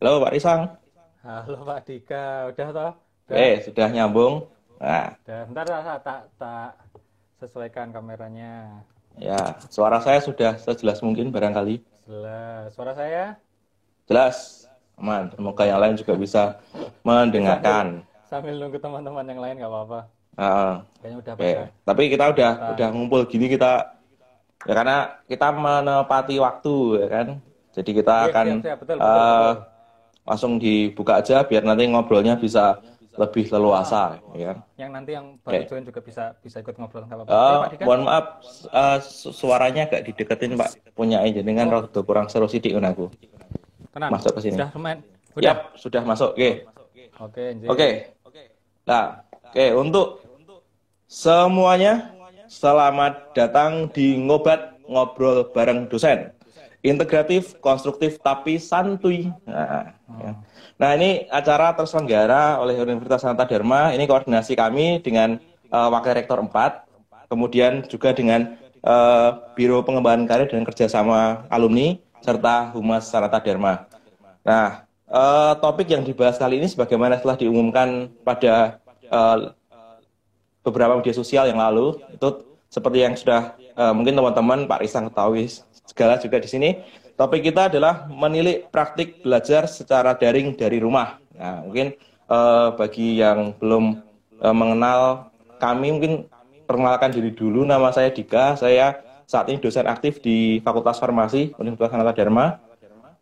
Halo Pak Risang. Halo Pak Dika, udah toh? Udah, Eh, sudah nyambung. Nah, udah. Ntar tak, tak, tak sesuaikan kameranya. ya, suara saya sudah sejelas mungkin barangkali. Jelas. Suara saya Jelas. Aman. Semoga yang lain juga bisa mendengarkan. sambil nunggu teman-teman yang lain nggak apa-apa. Heeh. Kayaknya udah pada. Tapi kita udah udah ngumpul gini kita ya karena kita menepati waktu ya kan. Jadi kita Iya, akan siap, siap. Betul, eh, betul, betul. Langsung dibuka aja biar nanti ngobrolnya bisa lebih leluasa ya kan. Yang nanti yang baru Oke. join juga bisa bisa ikut ngobrol apa-apa. Eh, Oke, Pak Dika. mohon maaf su- suaranya agak dideketin Pak punya aja dengan Oh. rada kurang seru sidik aku. Tenang. masuk ke sini. Sudah lumayan. Udah. Yap, sudah masuk. Oke. Oke. Oke. Nah, oke untuk semuanya selamat datang di Ngobat Ngobrol bareng dosen. Integratif, konstruktif tapi santuy. Nah, ya. Nah, ini acara terselenggara oleh Universitas Sanata Dharma. Ini koordinasi kami dengan eh, Wakil Rektor 4, kemudian juga dengan eh, Biro Pengembangan Karir dan Kerjasama Alumni, serta Humas Sanata Dharma. Nah, eh, topik yang dibahas kali ini sebagaimana telah diumumkan pada eh, beberapa media sosial yang lalu, itu seperti yang sudah eh, mungkin teman-teman Pak Risang ketahui segala juga di sini. Topik kita adalah menilik praktik belajar secara daring dari rumah. Nah, mungkin eh, bagi yang belum eh, mengenal kami, mungkin perkenalkan diri dulu. Nama saya Dika. Saya saat ini dosen aktif di Fakultas Farmasi Universitas Sanata Dharma.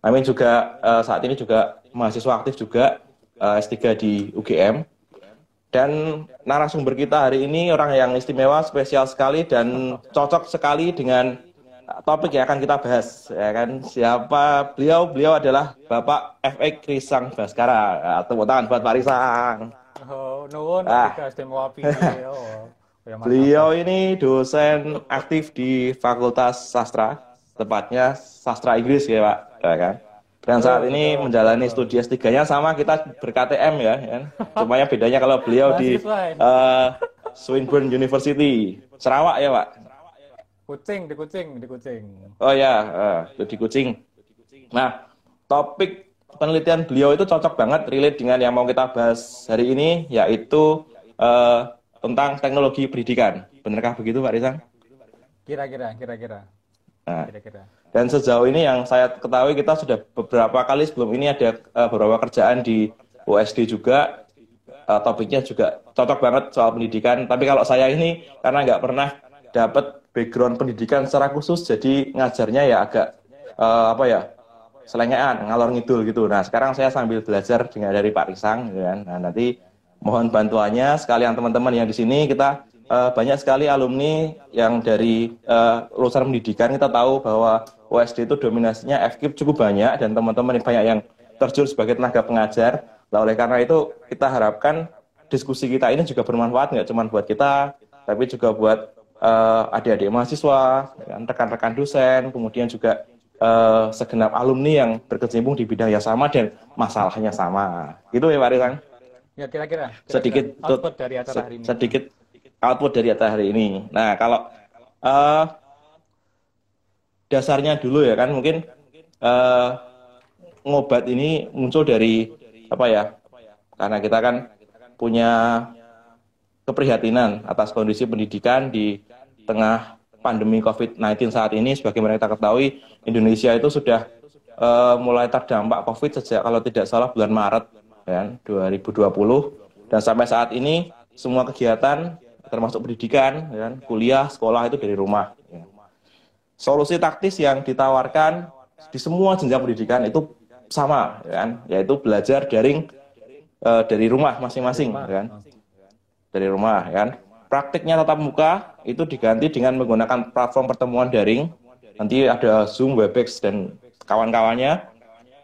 Kami juga eh, saat ini juga mahasiswa aktif juga eh, S3 di UGM. Dan narasumber kita hari ini orang yang istimewa, spesial sekali dan cocok sekali dengan uh, topik yang akan kita bahas. Ya kan? Siapa beliau? Beliau adalah Bapak F.X. Risang Baskara. Nah, tepuk tangan buat Pak Risang. Oh, nuwun Ah. Oh. Ya. Beliau ini dosen aktif di Fakultas Sastra, tepatnya Sastra Inggris ya Pak. Ya kan? Dan saat ini menjalani studi S3-nya sama kita ber-KTM ya, ya kan? Cuma yang bedanya kalau beliau di eh, Swinburne University, Sarawak ya Pak. Kucing di kucing di kucing. Oh ya, eh, itu di Kucing. Nah, topik penelitian beliau itu cocok banget relate dengan yang mau kita bahas hari ini, yaitu eh, tentang teknologi pendidikan. Benarkah begitu Pak Rizang? Kira-kira, kira-kira, Nah, kira-kira. dan sejauh ini yang saya ketahui kita sudah beberapa kali sebelum ini ada eh, beberapa kerjaan di USD juga. Eh, topiknya juga cocok banget soal pendidikan. Tapi kalau saya ini karena nggak pernah dapat background pendidikan secara khusus, jadi ngajarnya ya agak eh, apa ya selengean, ngalor ngidul gitu. Nah sekarang saya sambil belajar dengan dari Pak Risang, gitu kan. Nah nanti mohon bantuannya sekalian teman-teman yang di sini kita eh, banyak sekali alumni yang dari eh, lulusan pendidikan kita tahu bahwa USD itu dominasinya FKIP cukup banyak dan teman-teman yang banyak yang terjun sebagai tenaga pengajar. Nah, oleh karena itu kita harapkan diskusi kita ini juga bermanfaat nggak cuma buat kita, tapi juga buat eh, adik-adik mahasiswa, rekan-rekan dosen, kemudian juga eh, segenap alumni yang berkecimpung di bidang yang sama dan masalahnya sama. Gitu ya Pak Rizang? Ya kira-kira. sedikit output dari acara hari ini. sedikit output dari acara hari ini. Nah, kalau eh, dasarnya dulu ya kan mungkin eh, ngobat ini muncul dari apa ya? Karena kita kan punya keprihatinan atas kondisi pendidikan di tengah pandemi COVID-19 saat ini. Sebagaimana kita ketahui, Indonesia itu sudah eh, mulai terdampak COVID sejak kalau tidak salah bulan Maret ya, 2020 dan sampai saat ini semua kegiatan termasuk pendidikan, kan, kuliah, sekolah itu dari rumah. ya. Solusi taktis yang ditawarkan di semua jenjang pendidikan itu sama, kan, yaitu belajar daring eh, dari rumah masing-masing, kan dari rumah kan. Praktiknya tatap muka itu diganti dengan menggunakan platform pertemuan daring. Nanti ada Zoom, Webex dan kawan-kawannya.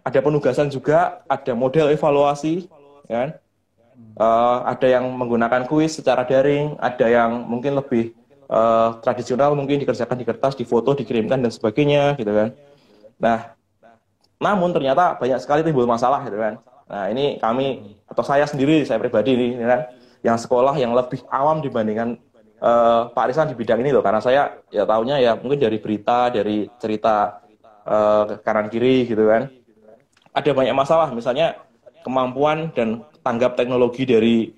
Ada penugasan juga, ada model evaluasi, ya. Eh, ada yang menggunakan kuis secara daring, ada yang mungkin lebih eh, tradisional mungkin dikerjakan di kertas, di foto, dikirimkan dan sebagainya gitu kan. Nah, namun ternyata banyak sekali timbul masalah gitu kan. Nah, ini kami atau saya sendiri, saya pribadi nih, ya kan, yang sekolah yang lebih awam dibandingkan eh, Pak Risan di bidang ini loh, karena saya ya tahunya ya mungkin dari berita, dari cerita eh, kanan kiri gitu kan. ada banyak masalah, misalnya kemampuan dan tanggap teknologi dari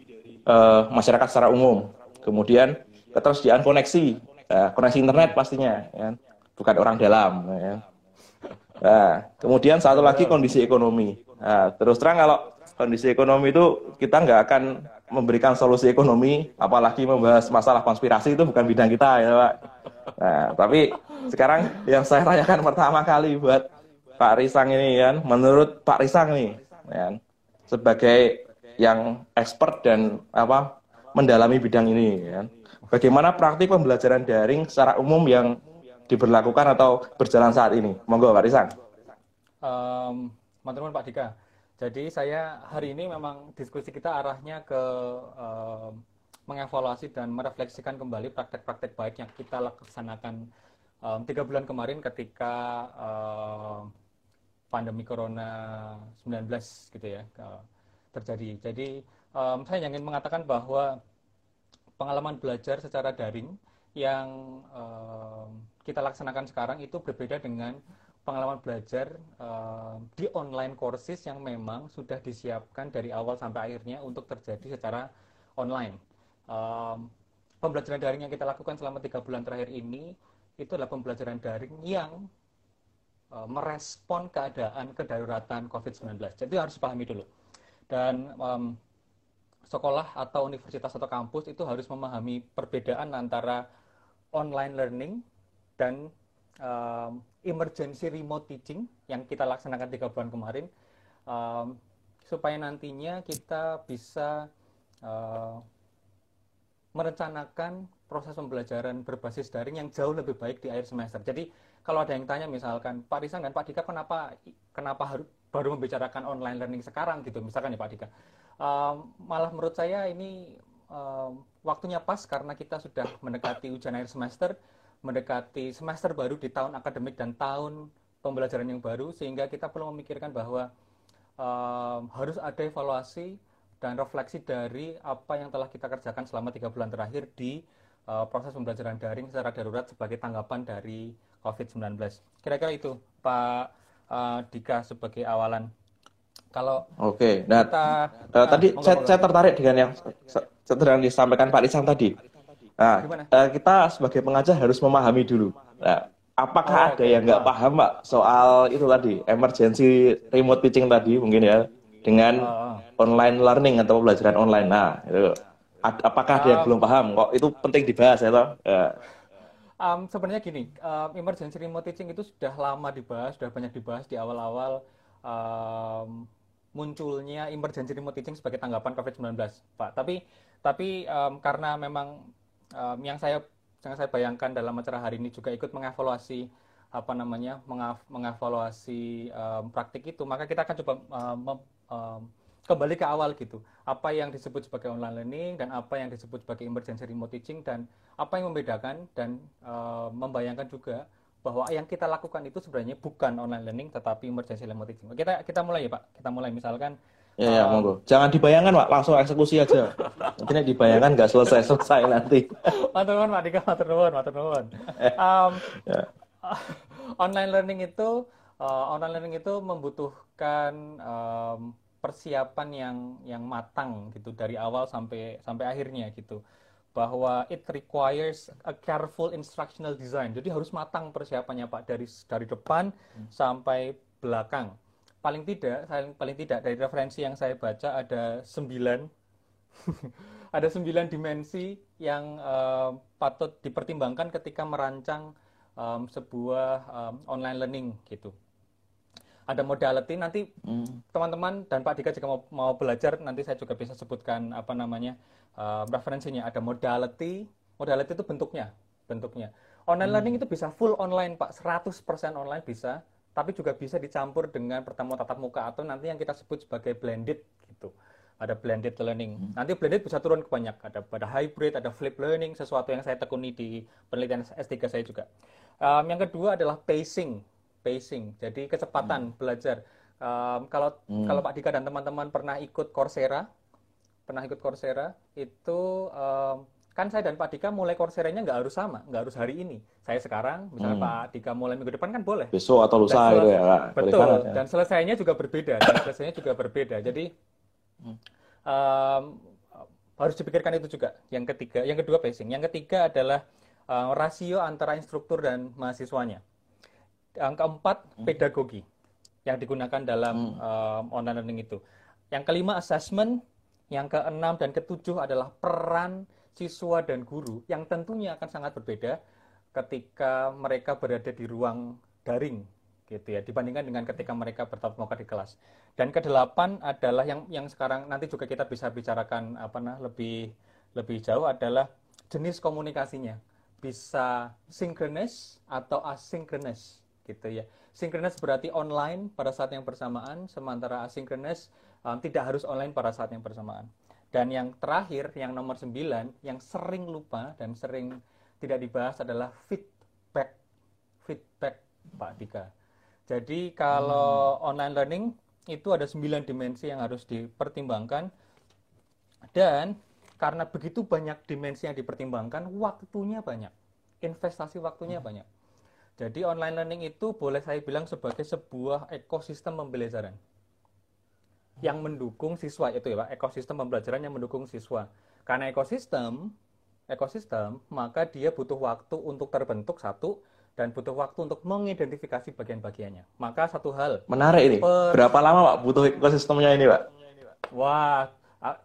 uh, masyarakat secara umum. Kemudian ketersediaan koneksi, uh, koneksi internet pastinya, ya. bukan orang dalam. Ya. Nah, kemudian satu lagi kondisi ekonomi. Nah, terus terang kalau kondisi ekonomi itu kita nggak akan memberikan solusi ekonomi, apalagi membahas masalah konspirasi itu bukan bidang kita ya Pak. Nah, tapi sekarang yang saya tanyakan pertama kali buat Pak Risang ini kan, menurut Pak Risang nih, ya, sebagai yang expert dan apa mendalami bidang ini, ya, bagaimana praktik pembelajaran daring secara umum yang diberlakukan atau berjalan saat ini? Monggo Pak Risang. Um, Pak Dika, jadi saya hari ini memang diskusi kita arahnya ke uh, mengevaluasi dan merefleksikan kembali praktek-praktek baik yang kita laksanakan um, tiga bulan kemarin ketika uh, pandemi Corona 19 gitu ya uh, terjadi. Jadi um, saya ingin mengatakan bahwa pengalaman belajar secara daring yang uh, kita laksanakan sekarang itu berbeda dengan pengalaman belajar uh, di online courses yang memang sudah disiapkan dari awal sampai akhirnya untuk terjadi secara online. Um, pembelajaran daring yang kita lakukan selama tiga bulan terakhir ini itu adalah pembelajaran daring yang uh, merespon keadaan kedaruratan COVID-19. Jadi harus pahami dulu. Dan um, sekolah atau universitas atau kampus itu harus memahami perbedaan antara online learning dan um, emergency remote teaching yang kita laksanakan tiga bulan kemarin um, supaya nantinya kita bisa uh, merencanakan proses pembelajaran berbasis daring yang jauh lebih baik di akhir semester. Jadi kalau ada yang tanya misalkan Pak Risan dan Pak Dika kenapa kenapa harus baru membicarakan online learning sekarang gitu misalkan ya Pak Dika. Um, malah menurut saya ini um, waktunya pas karena kita sudah mendekati ujian akhir semester mendekati semester baru di tahun akademik dan tahun pembelajaran yang baru sehingga kita perlu memikirkan bahwa um, harus ada evaluasi dan refleksi dari apa yang telah kita kerjakan selama tiga bulan terakhir di uh, proses pembelajaran daring secara darurat sebagai tanggapan dari COVID-19. Kira-kira itu Pak uh, Dika sebagai awalan. Kalau Oke, nah kita, uh, tadi saya, saya tertarik dengan yang sedang disampaikan Pak Risang tadi Nah, uh, kita sebagai pengajar harus memahami dulu. Nah, apakah oh, ada yang nggak paham, Pak, soal itu tadi, emergency remote teaching tadi mungkin ya, dengan oh. online learning atau pembelajaran online. Nah, itu. Apakah ada yang um, belum paham? Kok itu penting dibahas ya, toh? Ya. Um, sebenarnya gini, um, emergency remote teaching itu sudah lama dibahas, sudah banyak dibahas di awal-awal um, munculnya emergency remote teaching sebagai tanggapan COVID-19, Pak. Tapi tapi um, karena memang um, yang saya yang saya bayangkan dalam acara hari ini juga ikut mengevaluasi apa namanya mengevaluasi um, praktik itu. Maka kita akan coba um, um, kembali ke awal gitu. Apa yang disebut sebagai online learning dan apa yang disebut sebagai emergency remote teaching dan apa yang membedakan dan uh, membayangkan juga bahwa yang kita lakukan itu sebenarnya bukan online learning tetapi emergency remote teaching. Kita kita mulai ya pak. Kita mulai. Misalkan Ya, ya, monggo. Jangan dibayangkan, Pak. Langsung eksekusi aja. Nanti dibayangkan nggak selesai-selesai nanti. Matur nuwun, Pak Dika. Matur nuwun, matur nuwun. Um, ya. online learning itu uh, online learning itu membutuhkan um, persiapan yang yang matang gitu dari awal sampai sampai akhirnya gitu bahwa it requires a careful instructional design jadi harus matang persiapannya pak dari dari depan hmm. sampai belakang paling tidak paling tidak dari referensi yang saya baca ada sembilan ada sembilan dimensi yang uh, patut dipertimbangkan ketika merancang um, sebuah um, online learning gitu. Ada modality nanti hmm. teman-teman dan Pak Dika jika mau, mau belajar nanti saya juga bisa sebutkan apa namanya uh, referensinya. Ada modality, modality itu bentuknya, bentuknya. Online hmm. learning itu bisa full online Pak, 100% online bisa tapi juga bisa dicampur dengan pertemuan tatap muka atau nanti yang kita sebut sebagai blended gitu. Ada blended learning. Hmm. Nanti blended bisa turun ke banyak. Ada pada hybrid, ada flip learning, sesuatu yang saya tekuni di penelitian S3 saya juga. Um, yang kedua adalah pacing, pacing. Jadi kecepatan hmm. belajar. Um, kalau hmm. kalau Pak Dika dan teman-teman pernah ikut Coursera, pernah ikut Coursera, itu um, kan saya dan Pak Dika mulai korsernya nggak harus sama, nggak harus hari ini. Saya sekarang, misalnya hmm. Pak Dika mulai minggu depan kan boleh. Besok atau lusa gitu ya. Betul. Banget, ya. Dan selesainya juga berbeda. Dan selesainya juga berbeda. Jadi um, harus dipikirkan itu juga. Yang ketiga, yang kedua pacing. Yang ketiga adalah uh, rasio antara instruktur dan mahasiswanya. Yang keempat, hmm. pedagogi yang digunakan dalam hmm. um, online learning itu. Yang kelima, assessment. Yang keenam dan ketujuh adalah peran siswa dan guru yang tentunya akan sangat berbeda ketika mereka berada di ruang daring gitu ya dibandingkan dengan ketika mereka bertatap muka di kelas. Dan kedelapan adalah yang yang sekarang nanti juga kita bisa bicarakan apa nah lebih lebih jauh adalah jenis komunikasinya. Bisa synchronous atau asynchronous gitu ya. Synchronous berarti online pada saat yang bersamaan, sementara asynchronous um, tidak harus online pada saat yang bersamaan. Dan yang terakhir, yang nomor 9, yang sering lupa dan sering tidak dibahas adalah feedback. Feedback, Pak Dika. Jadi kalau hmm. online learning itu ada 9 dimensi yang harus dipertimbangkan. Dan karena begitu banyak dimensi yang dipertimbangkan, waktunya banyak. Investasi waktunya hmm. banyak. Jadi online learning itu boleh saya bilang sebagai sebuah ekosistem pembelajaran yang mendukung siswa itu ya Pak, ekosistem pembelajaran yang mendukung siswa. Karena ekosistem, ekosistem, maka dia butuh waktu untuk terbentuk satu dan butuh waktu untuk mengidentifikasi bagian-bagiannya. Maka satu hal. Menarik ini. Per... Berapa lama Pak butuh ekosistemnya ini Pak? Wah,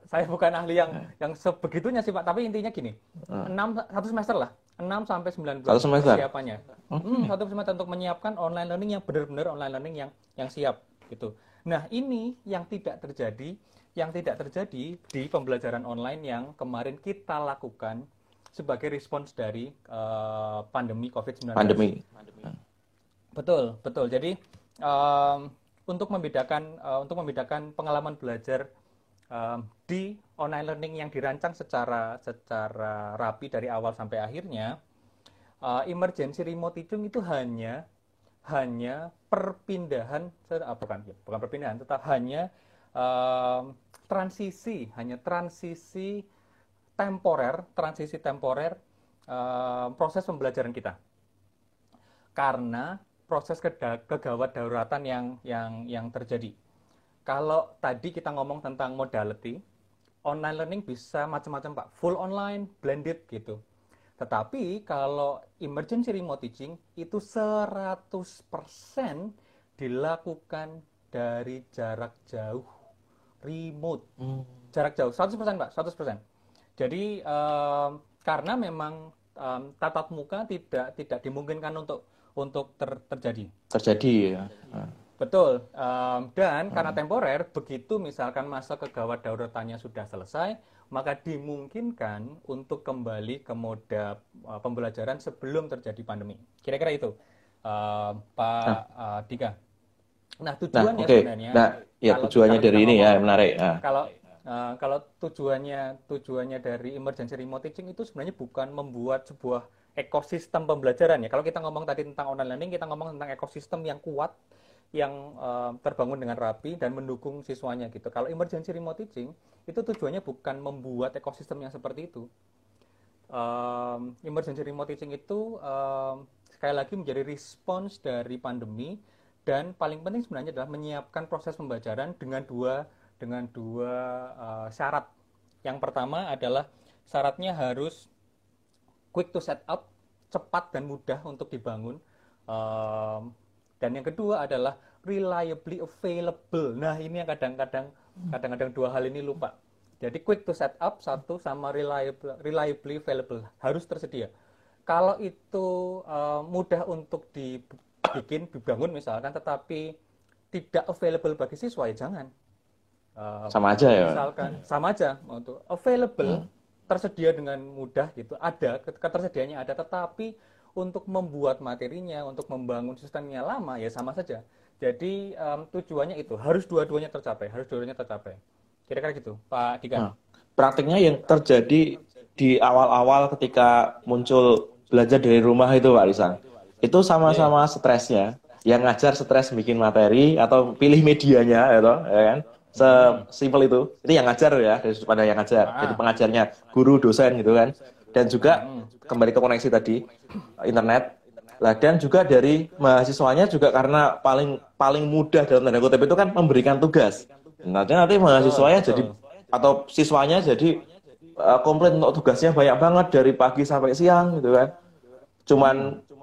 saya bukan ahli yang yang sebegitunya sih Pak, tapi intinya gini. Hmm. 6 satu semester lah. 6 sampai 9 bulan satu semester. persiapannya. Hmm. hmm, satu semester untuk menyiapkan online learning yang benar-benar online learning yang yang siap gitu. Nah, ini yang tidak terjadi, yang tidak terjadi di pembelajaran online yang kemarin kita lakukan sebagai respons dari uh, pandemi COVID-19. Pandemi. Betul, betul. Jadi um, untuk membedakan uh, untuk membedakan pengalaman belajar um, di online learning yang dirancang secara secara rapi dari awal sampai akhirnya, uh, emergency remote teaching itu hanya hanya perpindahan ah, bukan ya, bukan perpindahan tetap hanya um, transisi hanya transisi temporer transisi temporer um, proses pembelajaran kita. Karena proses kegawat dauratan yang yang yang terjadi. Kalau tadi kita ngomong tentang modality online learning bisa macam-macam pak. Full online blended gitu tetapi kalau emergency remote teaching itu 100% dilakukan dari jarak jauh remote. Hmm. Jarak jauh 100% Pak, 100%. Jadi um, karena memang um, tatap muka tidak tidak dimungkinkan untuk untuk ter, terjadi. Terjadi ya. Betul. Um, dan hmm. karena temporer, begitu misalkan masa kegawat dauratannya sudah selesai, maka dimungkinkan untuk kembali ke moda uh, pembelajaran sebelum terjadi pandemi. Kira-kira itu, uh, Pak nah. uh, Dika. Nah, tujuannya nah, okay. sebenarnya. Nah, ya kalau, tujuannya dari ini ya, menarik. Nah. Kalau uh, kalau tujuannya tujuannya dari emergency remote teaching itu sebenarnya bukan membuat sebuah ekosistem pembelajaran ya. Kalau kita ngomong tadi tentang online learning, kita ngomong tentang ekosistem yang kuat yang uh, terbangun dengan rapi dan mendukung siswanya gitu. Kalau emergency remote teaching itu tujuannya bukan membuat ekosistem yang seperti itu. Um, emergency remote teaching itu um, sekali lagi menjadi respons dari pandemi dan paling penting sebenarnya adalah menyiapkan proses pembelajaran dengan dua dengan dua uh, syarat. Yang pertama adalah syaratnya harus quick to set up, cepat dan mudah untuk dibangun. Um, dan yang kedua adalah reliably available. Nah, ini yang kadang-kadang kadang-kadang dua hal ini lupa. Jadi quick to set up satu sama reliable, reliably available harus tersedia. Kalau itu uh, mudah untuk dibikin, dibangun misalkan, tetapi tidak available bagi siswa ya jangan. Uh, sama aja ya. Misalkan sama aja untuk available hmm. tersedia dengan mudah gitu, ada ketersediaannya ada, tetapi untuk membuat materinya, untuk membangun sistemnya lama ya sama saja. Jadi um, tujuannya itu harus dua-duanya tercapai, harus dua-duanya tercapai. Kira-kira gitu, Pak Dika. Nah, praktiknya yang terjadi di awal-awal ketika muncul belajar dari rumah itu, Pak Risan, itu sama-sama yeah. stresnya. Yang ngajar stres bikin materi atau pilih medianya, ya, toh, ya kan? Sesimpel itu. Itu yang ngajar ya, dari pada yang ngajar. Ah. Jadi pengajarnya guru, dosen gitu kan. Dan juga kembali ke koneksi tadi internet. Lah dan juga dari mahasiswanya juga karena paling paling mudah dalam tanda kutip itu kan memberikan tugas. Nanti nanti mahasiswanya jadi atau siswanya jadi uh, komplain untuk tugasnya banyak banget dari pagi sampai siang gitu kan. Cuman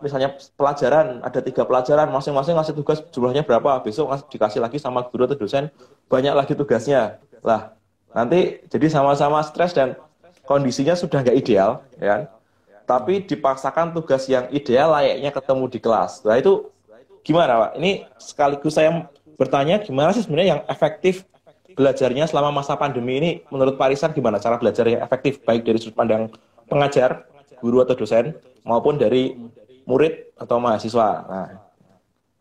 misalnya pelajaran ada tiga pelajaran masing-masing ngasih tugas jumlahnya berapa besok dikasih lagi sama guru atau dosen banyak lagi tugasnya lah nanti jadi sama-sama stres dan kondisinya sudah nggak ideal ya kan? tapi dipaksakan tugas yang ideal layaknya ketemu di kelas nah itu gimana pak ini sekaligus saya bertanya gimana sih sebenarnya yang efektif belajarnya selama masa pandemi ini menurut Pak Risan gimana cara belajar yang efektif baik dari sudut pandang pengajar guru atau dosen maupun dari murid atau mahasiswa. Nah.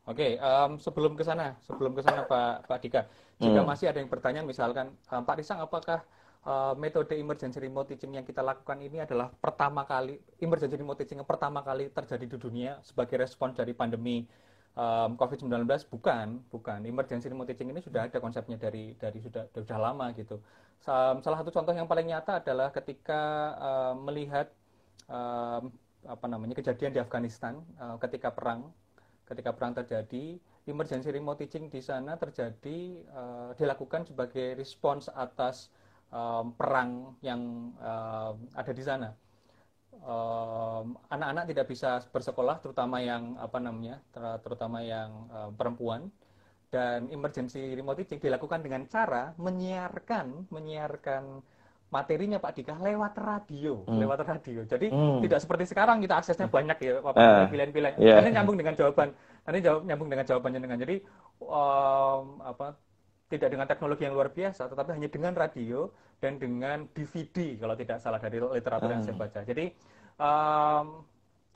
Oke, okay, um, sebelum ke sana, sebelum ke sana Pak Pak Dika, jika hmm. masih ada yang bertanya, misalkan um, Pak Risang, apakah uh, metode emergency remote teaching yang kita lakukan ini adalah pertama kali emergency remote teaching yang pertama kali terjadi di dunia sebagai respon dari pandemi um, COVID-19? Bukan, bukan. Emergency remote teaching ini sudah ada konsepnya dari dari sudah sudah lama gitu. Salah satu contoh yang paling nyata adalah ketika um, melihat um, apa namanya kejadian di Afghanistan uh, ketika perang ketika perang terjadi emergency remote teaching di sana terjadi uh, dilakukan sebagai respons atas um, perang yang uh, ada di sana anak-anak um, tidak bisa bersekolah terutama yang apa namanya ter terutama yang uh, perempuan dan emergency remote teaching dilakukan dengan cara menyiarkan menyiarkan materinya Pak Dika lewat radio, hmm. lewat radio. Jadi hmm. tidak seperti sekarang kita aksesnya banyak ya, apa uh, pilihan-pilihan. Yeah. Nanti nyambung dengan jawaban, nanti jawab nyambung dengan jawabannya dengan jadi um, apa tidak dengan teknologi yang luar biasa, tetapi hanya dengan radio dan dengan DVD kalau tidak salah dari literatur yang saya hmm. baca. Jadi um,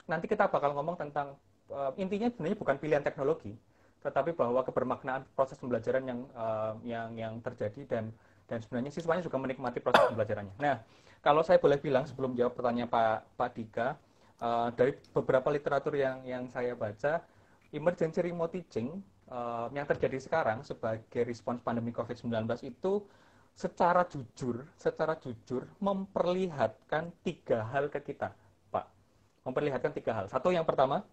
nanti kita bakal ngomong tentang uh, intinya sebenarnya bukan pilihan teknologi, tetapi bahwa kebermaknaan proses pembelajaran yang uh, yang yang terjadi dan dan sebenarnya siswanya juga menikmati proses pembelajarannya. Nah, kalau saya boleh bilang sebelum jawab pertanyaan Pak Pak Dika, uh, dari beberapa literatur yang yang saya baca, emergency remote teaching uh, yang terjadi sekarang sebagai respons pandemi COVID-19 itu secara jujur, secara jujur memperlihatkan tiga hal ke kita, Pak. Memperlihatkan tiga hal. Satu yang pertama,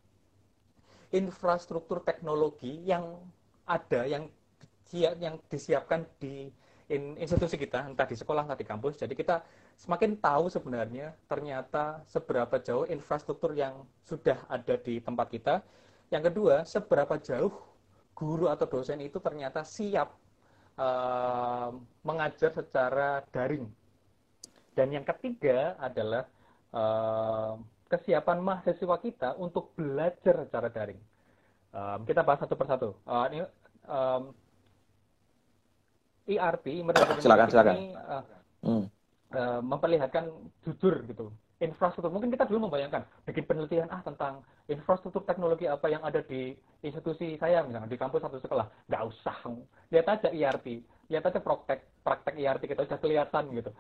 infrastruktur teknologi yang ada yang yang disiapkan di in, institusi kita, entah di sekolah, entah di kampus. Jadi kita semakin tahu sebenarnya ternyata seberapa jauh infrastruktur yang sudah ada di tempat kita. Yang kedua, seberapa jauh guru atau dosen itu ternyata siap uh, mengajar secara daring. Dan yang ketiga adalah uh, kesiapan mahasiswa kita untuk belajar secara daring. Um, kita bahas satu persatu. Uh, ini um, ERP silakan silakan ini, uh, hmm. uh, memperlihatkan jujur gitu infrastruktur. Mungkin kita dulu membayangkan bikin penelitian ah tentang infrastruktur teknologi apa yang ada di institusi saya misalnya di kampus satu sekolah. Nggak usah. Lihat aja ERP lihat aja praktek praktek ERP kita sudah kelihatan gitu.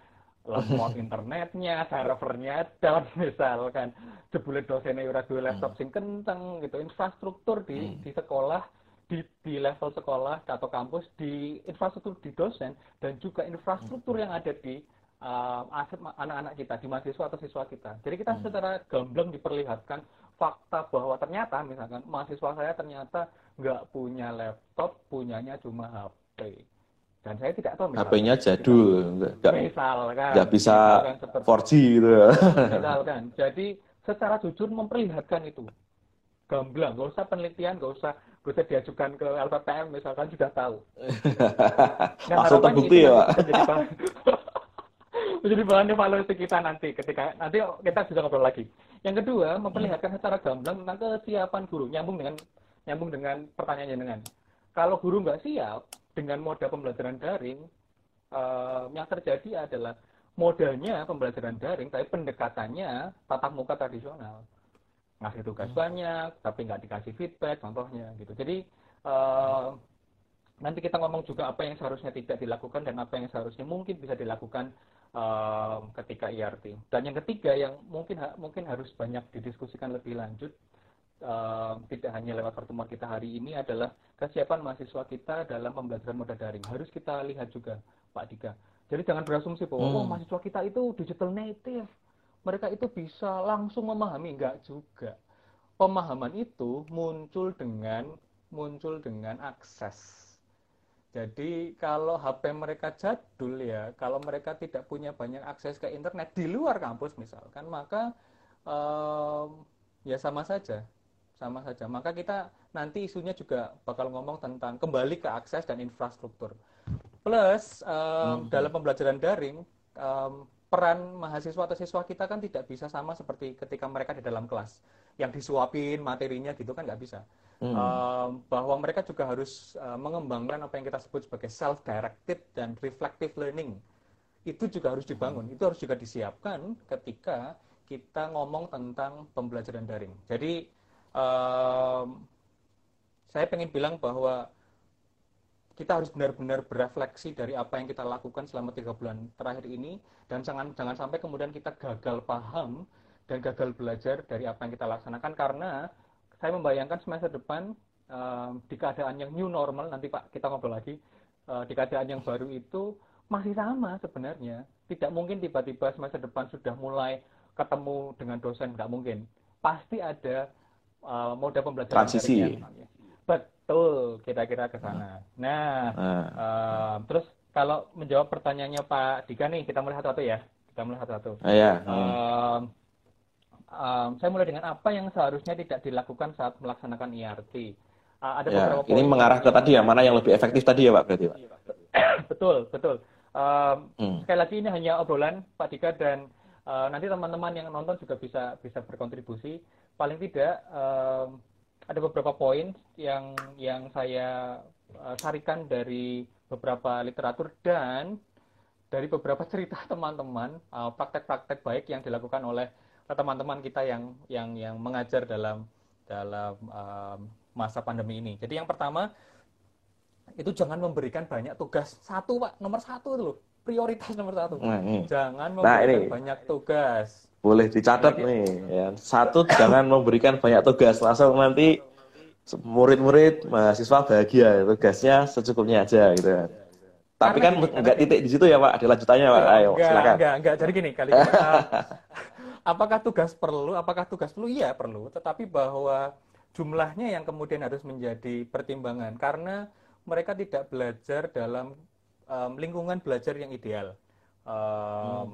Lemot internetnya, servernya dan misalkan. Jebule dosennya ora duwe laptop sing kenceng gitu, infrastruktur di hmm. di sekolah di, di level sekolah atau kampus, di infrastruktur di dosen, dan juga infrastruktur yang ada di uh, aset anak-anak kita, di mahasiswa atau siswa kita. Jadi kita hmm. secara gamblang diperlihatkan fakta bahwa ternyata, misalkan mahasiswa saya ternyata nggak punya laptop, punyanya cuma HP. Dan saya tidak tahu HP-nya jadul, nggak, misalkan, nggak bisa misalkan 4G gitu. Misalkan, jadi secara jujur memperlihatkan itu gamblang, nggak usah penelitian, nggak usah nggak usah diajukan ke LPPM misalkan sudah tahu. nah, Langsung terbukti ya, Pak. Menjadi bahan, evaluasi kita nanti ketika nanti kita bisa ngobrol lagi. Yang kedua, memperlihatkan secara gamblang tentang kesiapan guru, nyambung dengan nyambung dengan pertanyaannya dengan kalau guru nggak siap dengan moda pembelajaran daring, uh, yang terjadi adalah modalnya pembelajaran daring, tapi pendekatannya tatap muka tradisional ngasih tugas hmm. banyak tapi nggak dikasih feedback contohnya gitu jadi uh, nanti kita ngomong juga apa yang seharusnya tidak dilakukan dan apa yang seharusnya mungkin bisa dilakukan uh, ketika IRT dan yang ketiga yang mungkin mungkin harus banyak didiskusikan lebih lanjut uh, tidak hanya lewat pertemuan kita hari ini adalah kesiapan mahasiswa kita dalam pembelajaran moda daring harus kita lihat juga Pak Dika jadi jangan berasumsi bahwa hmm. oh, mahasiswa kita itu digital native mereka itu bisa langsung memahami enggak juga. Pemahaman itu muncul dengan muncul dengan akses. Jadi kalau HP mereka jadul ya, kalau mereka tidak punya banyak akses ke internet di luar kampus misalkan, maka um, ya sama saja, sama saja. Maka kita nanti isunya juga bakal ngomong tentang kembali ke akses dan infrastruktur. Plus um, hmm. dalam pembelajaran daring, um, peran mahasiswa atau siswa kita kan tidak bisa sama seperti ketika mereka di dalam kelas, yang disuapin materinya gitu kan nggak bisa hmm. uh, bahwa mereka juga harus uh, mengembangkan apa yang kita sebut sebagai self-directed dan reflective learning. Itu juga harus dibangun, hmm. itu harus juga disiapkan ketika kita ngomong tentang pembelajaran daring. Jadi um, saya pengen bilang bahwa kita harus benar-benar berefleksi dari apa yang kita lakukan selama tiga bulan terakhir ini dan jangan jangan sampai kemudian kita gagal paham dan gagal belajar dari apa yang kita laksanakan karena saya membayangkan semester depan uh, di keadaan yang new normal nanti Pak kita ngobrol lagi uh, di keadaan yang baru itu masih sama sebenarnya. Tidak mungkin tiba-tiba semester depan sudah mulai ketemu dengan dosen nggak mungkin. Pasti ada uh, mode pembelajaran transisi. betul kira-kira ke sana. Nah uh. Uh, terus kalau menjawab pertanyaannya Pak Dika nih kita mulai satu-satu ya. Kita mulai satu-satu. Uh, ya. uh, um, saya mulai dengan apa yang seharusnya tidak dilakukan saat melaksanakan IRT. Uh, e ada ya, beberapa ini mengarah ke tadi ya, mana yang lebih efektif tadi ya Pak berarti Pak? betul, betul. Um, hmm. Sekali lagi ini hanya obrolan Pak Dika dan uh, nanti teman-teman yang nonton juga bisa bisa berkontribusi. Paling tidak um, ada beberapa poin yang yang saya uh, sarikan dari beberapa literatur dan dari beberapa cerita teman-teman praktek-praktek uh, baik yang dilakukan oleh teman-teman kita yang yang yang mengajar dalam dalam um, masa pandemi ini. Jadi yang pertama itu jangan memberikan banyak tugas. Satu pak, nomor satu itu loh, prioritas nomor satu. Nah, ini. Jangan memberikan nah, ini. banyak tugas. Boleh dicatat Jadi, nih. Ya. Satu jangan memberikan banyak tugas. Langsung nanti murid-murid mahasiswa bahagia tugasnya secukupnya aja gitu. Tapi kan enggak titik di situ ya Pak, ada lanjutannya Pak. Ayo, enggak, silakan. Enggak, enggak. Jadi gini, kali ini apakah tugas perlu? Apakah tugas perlu? Iya perlu. Tetapi bahwa jumlahnya yang kemudian harus menjadi pertimbangan karena mereka tidak belajar dalam um, lingkungan belajar yang ideal. Um, hmm.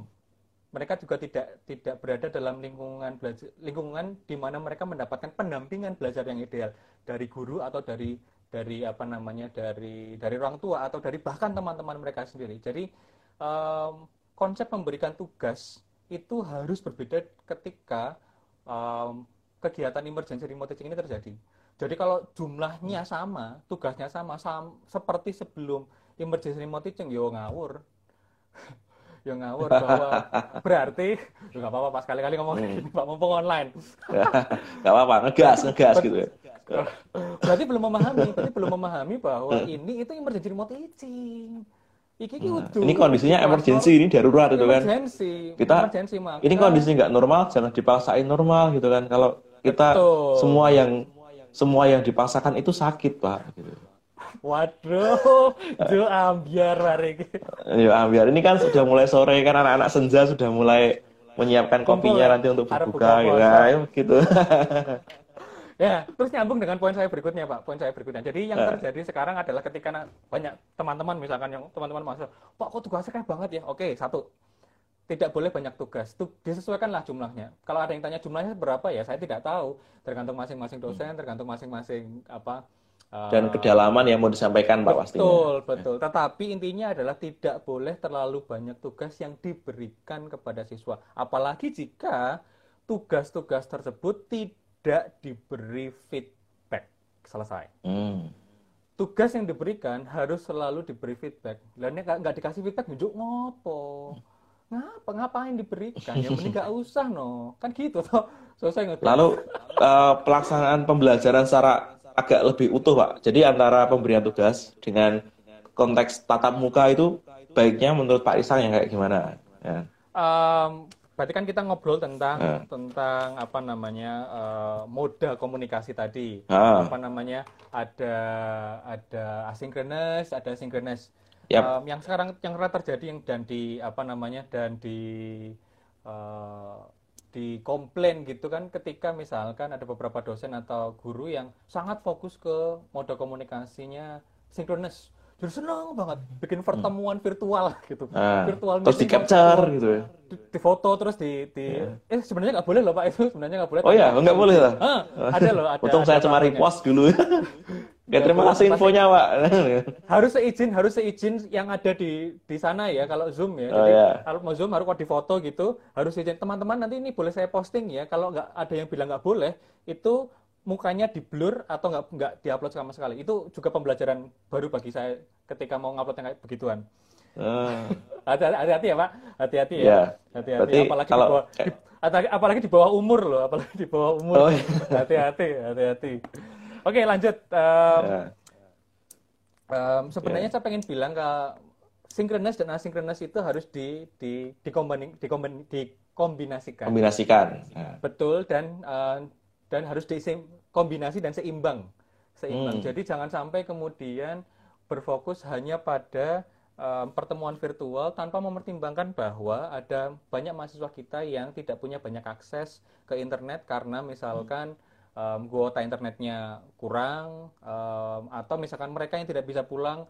Mereka juga tidak tidak berada dalam lingkungan belajar lingkungan di mana mereka mendapatkan pendampingan belajar yang ideal dari guru atau dari dari apa namanya dari dari orang tua atau dari bahkan teman-teman mereka sendiri. Jadi um, konsep memberikan tugas itu harus berbeda ketika um, kegiatan emergency remote teaching ini terjadi. Jadi kalau jumlahnya sama, tugasnya sama, sama seperti sebelum emergency remote teaching, yo ngawur. yo ngawur bahwa berarti nggak apa-apa pas kali-kali ngomong hmm. ini Pak mumpung online. Nggak apa-apa, ngegas, ngegas gitu. Ya. berarti belum memahami, berarti belum memahami bahwa hmm. ini itu emergency remote teaching. Iki nah, ini kondisinya emergency ini darurat itu kan. Kita emergency, ini kondisi nggak normal, jangan dipaksain normal gitu kan. Kalau kita Betul. semua yang semua yang dipaksakan itu sakit pak. Gitu. Waduh, itu ambiar hari Ya ambiar. Ini kan sudah mulai sore kan anak-anak senja sudah mulai menyiapkan kopinya ya? nanti untuk berbuka gitu. Kan, gitu. Ya, terus nyambung dengan poin saya berikutnya, Pak. Poin saya berikutnya. Jadi yang nah. terjadi sekarang adalah ketika banyak teman-teman misalkan yang teman-teman masuk, Pak, kok tugasnya kayak banget ya? Oke, satu. Tidak boleh banyak tugas. Tuh, disesuaikanlah jumlahnya. Kalau ada yang tanya jumlahnya berapa ya, saya tidak tahu. Tergantung masing-masing dosen, hmm. tergantung masing-masing apa dan kedalaman yang mau disampaikan Pak pastinya. Betul, betul. Tetapi intinya adalah tidak boleh terlalu banyak tugas yang diberikan kepada siswa. Apalagi jika tugas-tugas tersebut tidak tidak diberi feedback selesai. Hmm. Tugas yang diberikan harus selalu diberi feedback. Lainnya nggak dikasih feedback, nunjuk ngopo. Ngapa ngapain diberikan? Ya mending nggak usah no. Kan gitu toh. Selesai ngerti. Lalu uh, pelaksanaan pembelajaran secara agak lebih utuh, Pak. Jadi antara pemberian tugas dengan konteks tatap muka itu baiknya menurut Pak Isang yang kayak gimana? Ya. Um, berarti kan kita ngobrol tentang uh. tentang apa namanya uh, moda komunikasi tadi uh. apa namanya ada ada asinkronis ada sinkronis yep. um, yang sekarang yang terjadi yang dan di apa namanya dan di uh, dikomplain gitu kan ketika misalkan ada beberapa dosen atau guru yang sangat fokus ke mode komunikasinya sinkronis jadi seneng banget bikin pertemuan hmm. virtual gitu ah, virtual terus di capture gitu ya di, di foto terus di, di yeah. eh sebenarnya nggak boleh loh pak itu sebenarnya nggak boleh oh iya nggak boleh lah ah, ada loh ada untung saya cuma repost dulu Ya, terima kasih infonya, Pak. harus seizin, harus seizin yang ada di di sana ya kalau Zoom ya. Oh, Jadi yeah. kalau mau Zoom harus di foto gitu, harus izin teman-teman nanti ini boleh saya posting ya. Kalau nggak ada yang bilang nggak boleh, itu mukanya di blur atau nggak nggak diupload sama sekali. Itu juga pembelajaran baru bagi saya ketika mau ngupload yang kayak begituan. Uh. Hati-hati ya Pak, hati-hati ya. Yeah. Hati-hati. Apalagi kalau... di bawah, di, apalagi di bawah umur loh, apalagi di bawah umur. Oh, iya. Hati-hati, hati-hati. Oke lanjut. Um, yeah. um, sebenarnya yeah. saya pengen bilang ke sinkronis dan asinkronis itu harus di di dikombin, dikombin, dikombinasikan. Kombinasikan. Betul dan uh, dan harus dikombinasi dan seimbang. Seimbang. Hmm. Jadi jangan sampai kemudian berfokus hanya pada um, pertemuan virtual tanpa mempertimbangkan bahwa ada banyak mahasiswa kita yang tidak punya banyak akses ke internet karena misalkan um, kuota internetnya kurang um, atau misalkan mereka yang tidak bisa pulang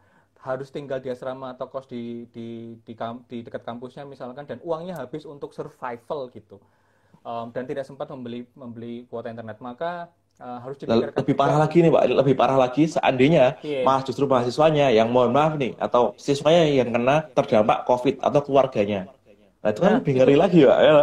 harus tinggal di asrama atau kos di di di, di dekat kampusnya misalkan dan uangnya habis untuk survival gitu um, dan tidak sempat membeli membeli kuota internet maka uh, harus dipikirkan lebih parah lagi nih pak lebih parah lagi seandainya yeah. mah justru mahasiswanya yang mohon maaf nih atau siswanya yang kena terdampak covid atau keluarganya nah itu kan nah, lebih ngeri lagi pak ya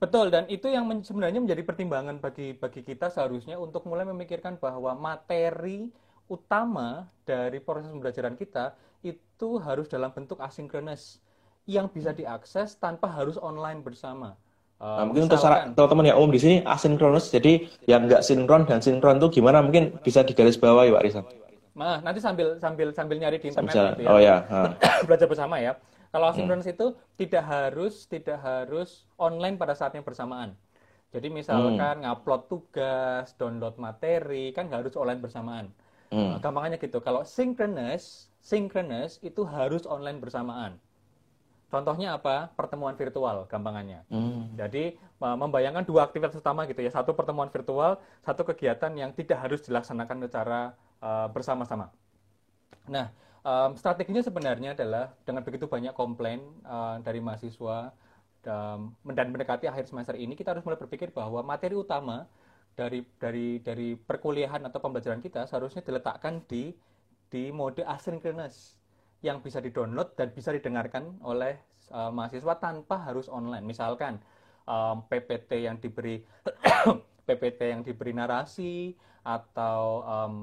betul dan itu yang men sebenarnya menjadi pertimbangan bagi bagi kita seharusnya untuk mulai memikirkan bahwa materi utama dari proses pembelajaran kita itu harus dalam bentuk asinkronis yang bisa diakses tanpa harus online bersama. Uh, nah, mungkin untuk teman-teman yang umum di sini asinkronus, jadi yang nggak sinkron dan sinkron itu gimana? Mungkin bisa digaris bawah ya, Pak Rizal. Nah, nanti sambil sambil sambil nyari di internet gitu ya. Oh ya. Belajar bersama ya. Kalau asinkronus hmm. itu tidak harus tidak harus online pada saat yang bersamaan. Jadi misalkan hmm. ngupload tugas, download materi, kan nggak harus online bersamaan. Hmm. Nah, gampangannya gitu. Kalau synchronous, synchronous itu harus online bersamaan. Contohnya apa? Pertemuan virtual, gampangannya. Hmm. Jadi membayangkan dua aktivitas utama gitu ya. Satu pertemuan virtual, satu kegiatan yang tidak harus dilaksanakan secara uh, bersama-sama. Nah, um, strateginya sebenarnya adalah dengan begitu banyak komplain uh, dari mahasiswa um, dan mendekati akhir semester ini, kita harus mulai berpikir bahwa materi utama dari dari dari perkuliahan atau pembelajaran kita seharusnya diletakkan di di mode asynchronous yang bisa di-download dan bisa didengarkan oleh uh, mahasiswa tanpa harus online. Misalkan um, PPT yang diberi PPT yang diberi narasi atau um,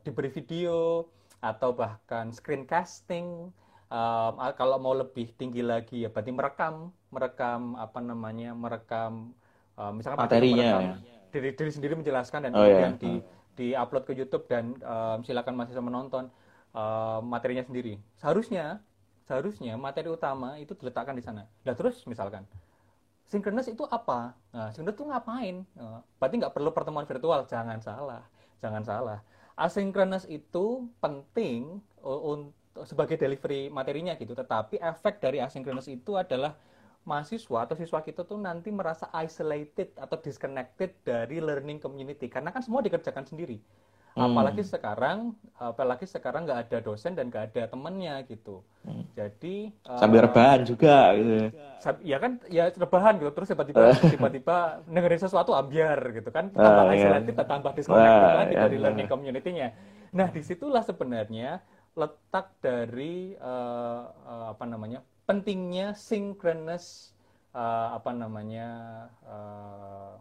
diberi video atau bahkan screencasting um, kalau mau lebih tinggi lagi ya berarti merekam merekam apa namanya merekam um, misalkan materinya merekam ya. diri diri sendiri menjelaskan dan oh, kemudian iya. di di upload ke YouTube dan um, silakan mahasiswa menonton uh, materinya sendiri. Seharusnya seharusnya materi utama itu diletakkan di sana. Dan terus misalkan sinkronis itu apa? Nah, sinkronis itu ngapain? Nah, berarti nggak perlu pertemuan virtual. Jangan salah, jangan salah. Asinkronis itu penting untuk sebagai delivery materinya gitu. Tetapi efek dari asinkronis itu adalah mahasiswa atau siswa kita tuh nanti merasa isolated atau disconnected dari learning community karena kan semua dikerjakan sendiri. Hmm. Apalagi sekarang, apalagi sekarang nggak ada dosen dan nggak ada temennya gitu. Hmm. Jadi sambil uh, rebahan juga gitu. Ya kan, ya rebahan gitu. Terus tiba-tiba tiba-tiba dengerin sesuatu ambiar gitu kan. Tambah uh, isolated, iya. tambah disconnected uh, lagi iya, dari iya. learning community-nya. Nah di situlah sebenarnya letak dari uh, uh, apa namanya pentingnya synchronous uh, apa namanya uh,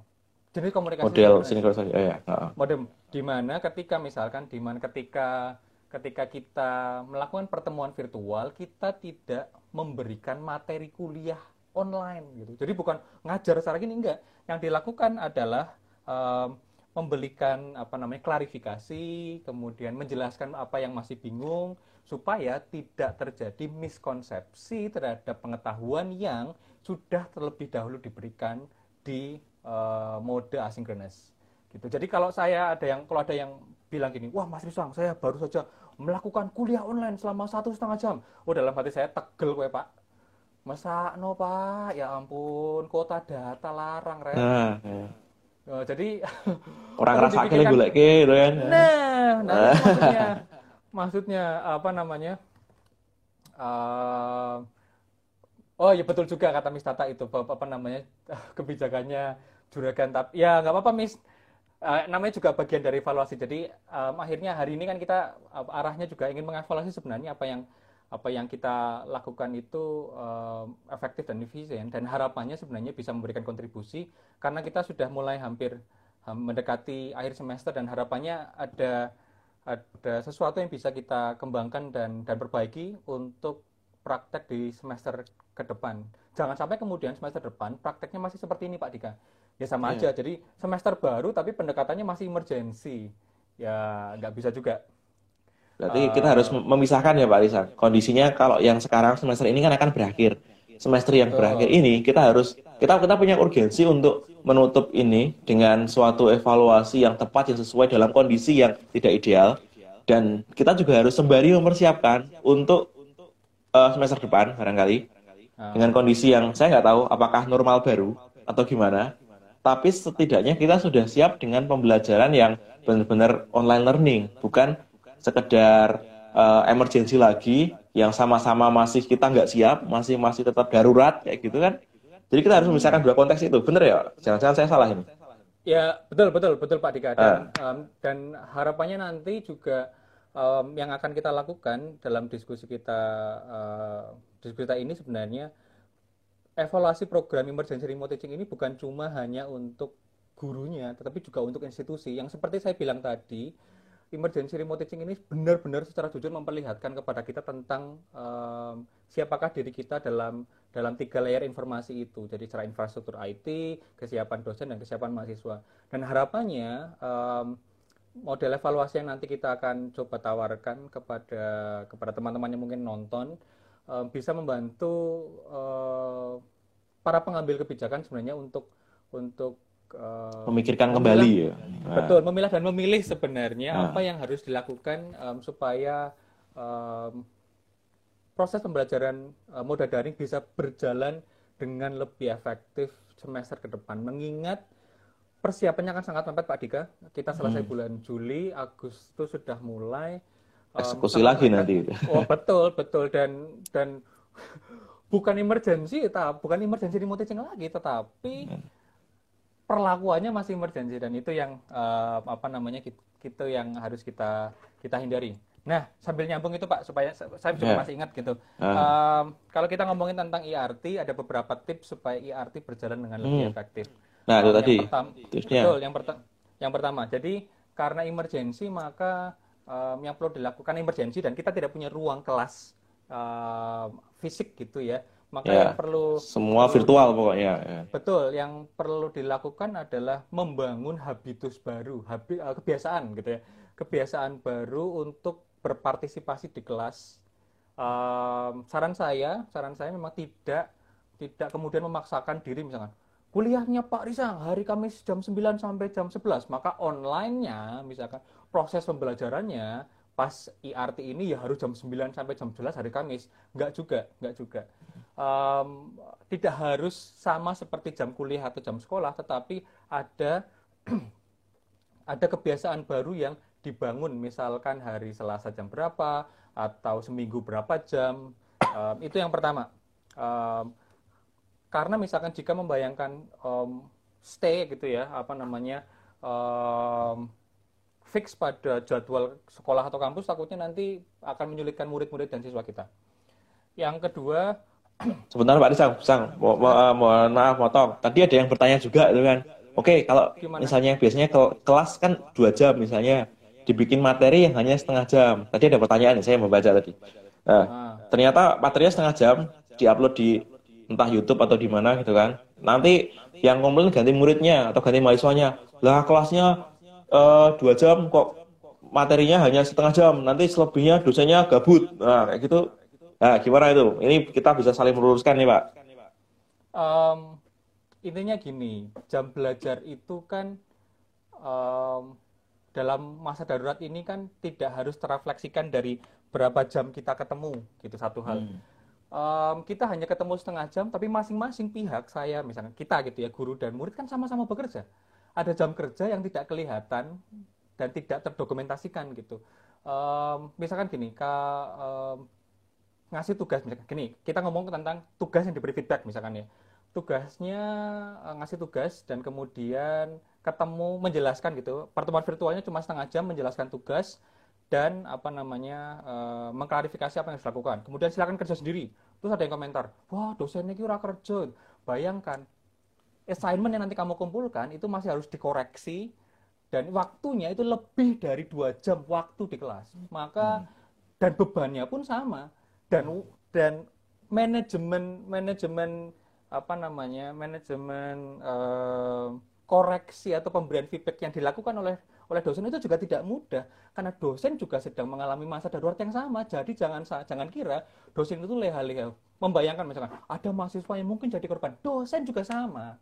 jenis komunikasi model sinkronisasi ya, ya. model di mana ketika misalkan di mana ketika ketika kita melakukan pertemuan virtual kita tidak memberikan materi kuliah online gitu. Jadi bukan ngajar secara gini enggak. Yang dilakukan adalah um, memberikan apa namanya klarifikasi kemudian menjelaskan apa yang masih bingung supaya tidak terjadi miskonsepsi terhadap pengetahuan yang sudah terlebih dahulu diberikan di uh, mode asinkronis gitu. Jadi kalau saya ada yang kalau ada yang bilang gini, wah Mas Risang, saya baru saja melakukan kuliah online selama satu setengah jam. Oh dalam hati saya tegel kue pak. masa no pak ya ampun kota data larang Ren. nah, ya. Oh, jadi orang rasa gue lagi gitu kan nah, nah maksudnya maksudnya apa namanya uh, oh ya betul juga kata Miss Tata itu apa, apa namanya kebijakannya juragan tapi ya nggak apa-apa Miss. Uh, namanya juga bagian dari evaluasi. Jadi um, akhirnya hari ini kan kita uh, arahnya juga ingin mengevaluasi sebenarnya apa yang apa yang kita lakukan itu uh, efektif dan efisien. Dan harapannya sebenarnya bisa memberikan kontribusi karena kita sudah mulai hampir um, mendekati akhir semester dan harapannya ada ada sesuatu yang bisa kita kembangkan dan dan perbaiki untuk praktek di semester ke depan. Jangan sampai kemudian semester depan prakteknya masih seperti ini Pak Dika. Ya sama yeah. aja. Jadi semester baru tapi pendekatannya masih emergensi. Ya nggak bisa juga. Berarti uh, kita harus memisahkan ya Pak Risa. Kondisinya kalau yang sekarang semester ini kan akan berakhir. Semester yang berakhir ini kita harus kita kita punya urgensi untuk menutup ini dengan suatu evaluasi yang tepat yang sesuai dalam kondisi yang tidak ideal dan kita juga harus sembari mempersiapkan untuk uh, semester depan barangkali. Dengan kondisi yang saya nggak tahu apakah normal baru atau gimana tapi setidaknya kita sudah siap dengan pembelajaran yang benar-benar online learning bukan sekedar uh, emergensi lagi yang sama-sama masih kita nggak siap, masih masih tetap darurat kayak gitu kan. Jadi kita harus memisahkan dua konteks itu, bener ya? Jangan-jangan saya salah ini. Ya betul betul betul Pak Dika dan, uh. um, dan harapannya nanti juga um, yang akan kita lakukan dalam diskusi kita uh, diskusi kita ini sebenarnya evaluasi program emergency remote teaching ini bukan cuma hanya untuk gurunya, tetapi juga untuk institusi. Yang seperti saya bilang tadi, emergency remote teaching ini benar-benar secara jujur memperlihatkan kepada kita tentang um, siapakah diri kita dalam dalam tiga layer informasi itu. Jadi secara infrastruktur IT, kesiapan dosen dan kesiapan mahasiswa. Dan harapannya um, model evaluasi yang nanti kita akan coba tawarkan kepada kepada teman-teman yang mungkin nonton um, bisa membantu uh, para pengambil kebijakan sebenarnya untuk untuk uh, memikirkan kembali ya. Betul, memilah dan memilih sebenarnya nah. apa yang harus dilakukan um, supaya um, proses pembelajaran uh, moda daring bisa berjalan dengan lebih efektif semester ke depan. Mengingat persiapannya akan sangat mepet Pak Dika. Kita selesai hmm. bulan Juli, Agustus sudah mulai um, eksekusi lagi nanti. Oh betul betul dan dan bukan emergensi, bukan emergensi remote teaching lagi, tetapi hmm perlakuannya masih emergency dan itu yang uh, apa namanya kita yang harus kita kita hindari. Nah, sambil nyambung itu Pak supaya saya juga yeah. masih ingat gitu. Uh. Um, kalau kita ngomongin tentang ERT ada beberapa tips supaya ERT berjalan dengan lebih hmm. efektif. Nah, itu um, tadi. Pertama, betul, yang pertama yang pertama. Jadi karena emergency maka um, yang perlu dilakukan emergency dan kita tidak punya ruang kelas uh, fisik gitu ya maka ya, yang perlu semua perlu, virtual pokoknya. Ya. Betul, yang perlu dilakukan adalah membangun habitus baru, habi, uh, kebiasaan gitu ya, kebiasaan baru untuk berpartisipasi di kelas. Um, saran saya, saran saya memang tidak tidak kemudian memaksakan diri misalkan kuliahnya Pak Risang hari Kamis jam 9 sampai jam 11, maka online-nya misalkan proses pembelajarannya pas IRT ini ya harus jam 9 sampai jam 11 hari Kamis. Enggak juga, enggak juga um, tidak harus sama seperti jam kuliah atau jam sekolah, tetapi ada ada kebiasaan baru yang dibangun, misalkan hari Selasa jam berapa atau seminggu berapa jam. Um, itu yang pertama. Um, karena misalkan jika membayangkan um, stay gitu ya, apa namanya um, fix pada jadwal sekolah atau kampus, takutnya nanti akan menyulitkan murid-murid dan siswa kita. Yang kedua, Sebentar Pak Risang, Sang, mo mo mohon maaf motong. Tadi ada yang bertanya juga itu kan. Oke, kalau Gimana? misalnya biasanya ke kelas kan dua jam misalnya, dibikin materi yang hanya setengah jam. Tadi ada pertanyaan saya membaca tadi. Nah, ah. ternyata materinya setengah jam, diupload di entah YouTube atau di mana gitu kan. Nanti yang komplain ganti muridnya atau ganti mahasiswanya. Lah kelasnya uh, dua jam kok materinya hanya setengah jam. Nanti selebihnya dosennya gabut. Nah, kayak gitu Nah, gimana itu? Ini kita bisa saling meluruskan nih, Pak. Um, intinya gini, jam belajar itu kan um, dalam masa darurat ini kan tidak harus terrefleksikan dari berapa jam kita ketemu, gitu satu hal. Hmm. um, kita hanya ketemu setengah jam, tapi masing-masing pihak, saya misalnya kita gitu ya, guru dan murid kan sama-sama bekerja. Ada jam kerja yang tidak kelihatan dan tidak terdokumentasikan gitu. Um, misalkan gini, ka, um, ngasih tugas misalkan gini, kita ngomong tentang tugas yang diberi feedback misalkan ya. Tugasnya uh, ngasih tugas dan kemudian ketemu menjelaskan gitu. Pertemuan virtualnya cuma setengah jam menjelaskan tugas dan apa namanya uh, mengklarifikasi apa yang harus dilakukan. Kemudian silakan kerja sendiri. Terus ada yang komentar, wah dosennya kira kerja. Bayangkan, assignment yang nanti kamu kumpulkan itu masih harus dikoreksi dan waktunya itu lebih dari dua jam waktu di kelas. Maka hmm. dan bebannya pun sama dan dan manajemen manajemen apa namanya manajemen uh, koreksi atau pemberian feedback yang dilakukan oleh oleh dosen itu juga tidak mudah karena dosen juga sedang mengalami masa darurat yang sama. Jadi jangan jangan kira dosen itu leha-leha. Membayangkan misalkan ada mahasiswa yang mungkin jadi korban, dosen juga sama.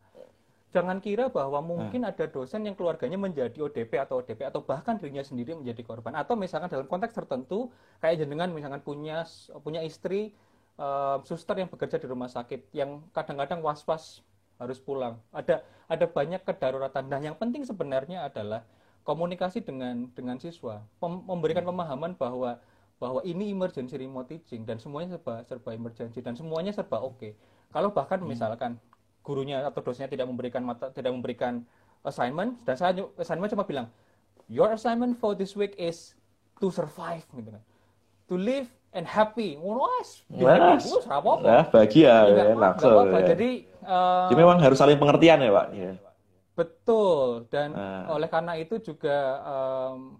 Jangan kira bahwa mungkin hmm. ada dosen yang keluarganya menjadi ODP atau ODP atau bahkan dirinya sendiri menjadi korban. Atau misalkan dalam konteks tertentu kayak jenengan misalkan punya punya istri uh, suster yang bekerja di rumah sakit yang kadang-kadang was-was harus pulang. Ada ada banyak kedaruratan. Nah, yang penting sebenarnya adalah komunikasi dengan dengan siswa, memberikan pemahaman bahwa bahwa ini emergency remote teaching dan semuanya serba serba emergency dan semuanya serba oke. Okay. Kalau bahkan hmm. misalkan gurunya atau dosennya tidak memberikan mata tidak memberikan assignment dan saya assignment cuma bilang your assignment for this week is to survive gitu kan. To live and happy. Wes, yes. Nah, bahagia ya, langsung. Ya. Jadi, uh, Jadi memang harus saling pengertian ya, Pak. Ya. Betul, dan uh. oleh karena itu juga um,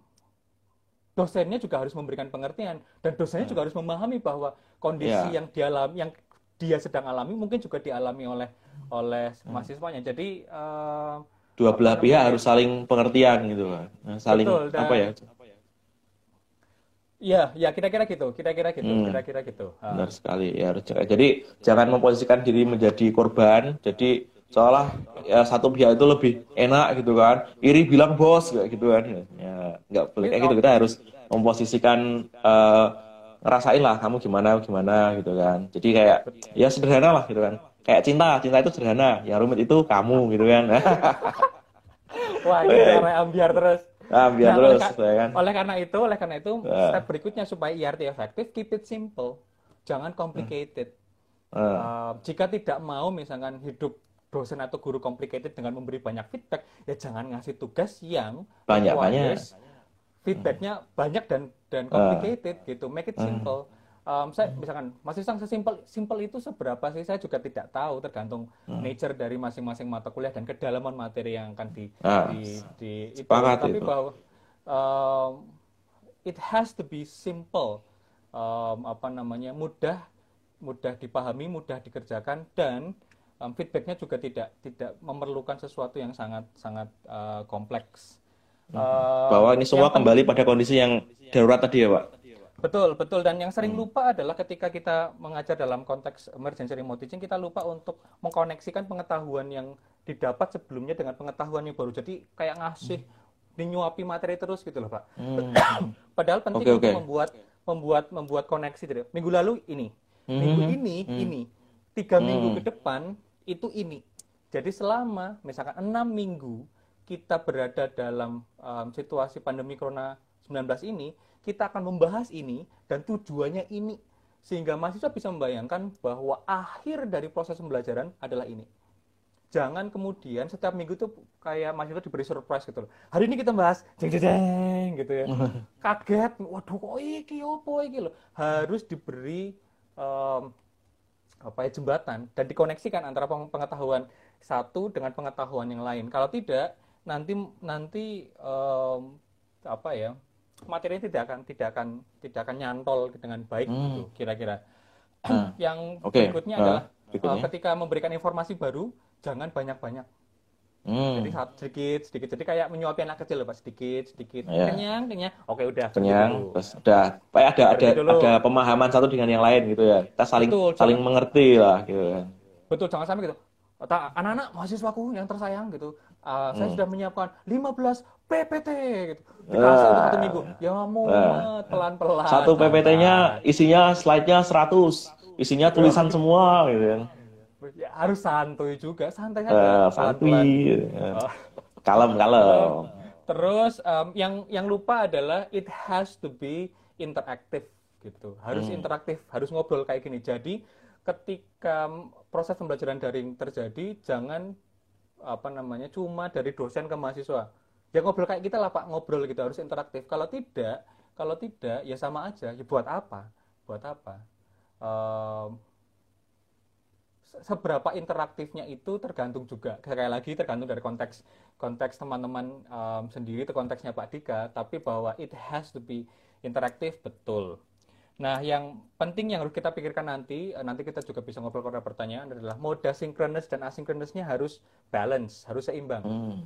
dosennya juga harus memberikan pengertian dan dosennya uh. juga harus memahami bahwa kondisi yeah. yang dialami, yang dia sedang alami mungkin juga dialami oleh oleh uh. mahasiswanya. Jadi uh, dua belah pihak harus saling pengertian gitu, nah, saling betul, dan, apa ya? Iya, ya kira-kira gitu, kira-kira gitu, hmm. kira-kira gitu. Benar sekali ya harus Jadi jangan memposisikan diri menjadi korban. Jadi seolah ya satu pihak itu lebih enak gitu kan iri bilang bos kayak gitu kan ya nggak boleh kayak gitu kita harus memposisikan uh, ngerasain lah kamu gimana gimana gitu kan jadi kayak ya sederhana lah gitu kan kayak cinta cinta itu sederhana yang rumit itu kamu gitu kan wah ini cara ambiar terus ambiar nah, terus oleh, ya kan oleh karena itu oleh karena itu uh. step berikutnya supaya IRT efektif keep it simple jangan complicated uh. Uh, jika tidak mau misalkan hidup dosen atau guru complicated dengan memberi banyak feedback, ya jangan ngasih tugas yang banyak banyak feedbacknya hmm. banyak dan dan ah. complicated uh. gitu. Make it ah. simple. Um, saya misalkan masih sang sesimpel simpel itu seberapa sih saya juga tidak tahu tergantung hmm. nature dari masing-masing mata kuliah dan kedalaman materi yang akan di uh. di, di itu. Tapi itu. bahwa um, it has to be simple. Um, apa namanya mudah mudah dipahami, mudah dikerjakan dan um, feedbacknya juga tidak tidak memerlukan sesuatu yang sangat sangat uh, kompleks. Uh, Bahwa ini semua kembali pada kondisi yang darurat tadi ya, Pak. Betul, betul. Dan yang sering hmm. lupa adalah ketika kita mengajar dalam konteks emergency remote teaching, kita lupa untuk mengkoneksikan pengetahuan yang didapat sebelumnya dengan pengetahuan yang baru. Jadi kayak ngasih, hmm. dinyuapi materi terus gitu loh, Pak. Hmm. Padahal penting okay, okay. untuk membuat membuat membuat koneksi. Gitu. Minggu lalu ini, hmm. minggu ini hmm. ini, tiga hmm. minggu ke depan itu ini. Jadi selama misalkan enam minggu kita berada dalam um, situasi pandemi Corona 19 ini, kita akan membahas ini dan tujuannya ini sehingga mahasiswa bisa membayangkan bahwa akhir dari proses pembelajaran adalah ini. Jangan kemudian setiap minggu tuh kayak mahasiswa diberi surprise gitu loh. Hari ini kita bahas jeng jeng, jeng gitu ya. Kaget, waduh kok iki opo iki loh. Harus diberi um, apa ya jembatan dan dikoneksikan antara pengetahuan satu dengan pengetahuan yang lain. Kalau tidak, nanti nanti um, apa ya materinya tidak akan tidak akan tidak akan nyantol dengan baik hmm. gitu kira-kira. Hmm. yang okay. berikutnya uh, adalah berikutnya. Uh, ketika memberikan informasi baru jangan banyak-banyak. Hmm. Jadi sedikit sedikit jadi kayak menyuapi anak kecil pak sedikit sedikit yeah. kenyang kenyang oke udah kenyang dulu. terus udah kayak ada ada dulu. ada pemahaman satu dengan yang lain gitu ya kita saling betul, saling jangan, mengerti lah gitu kan betul jangan sampai gitu anak-anak mahasiswaku yang tersayang gitu uh, hmm. saya sudah menyiapkan 15 PPT gitu dikasih uh, satu minggu ya mau uh, pelan-pelan satu PPT-nya isinya slide-nya 100 isinya tulisan semua gitu kan. Ya, harus santuy juga, santai aja. Uh, santuy. Uh, kalem, kalem. Terus um, yang yang lupa adalah it has to be interactive gitu. Harus hmm. interaktif, harus ngobrol kayak gini. Jadi ketika proses pembelajaran daring terjadi, jangan apa namanya cuma dari dosen ke mahasiswa. Ya ngobrol kayak kita lah Pak, ngobrol gitu harus interaktif. Kalau tidak, kalau tidak ya sama aja. Ya buat apa? Buat apa? Um, seberapa interaktifnya itu tergantung juga sekali lagi tergantung dari konteks konteks teman-teman um, sendiri itu konteksnya Pak Dika tapi bahwa it has to be interaktif betul nah yang penting yang harus kita pikirkan nanti eh, nanti kita juga bisa ngobrol pada pertanyaan adalah moda sinkronus dan asinkronusnya harus balance harus seimbang hmm.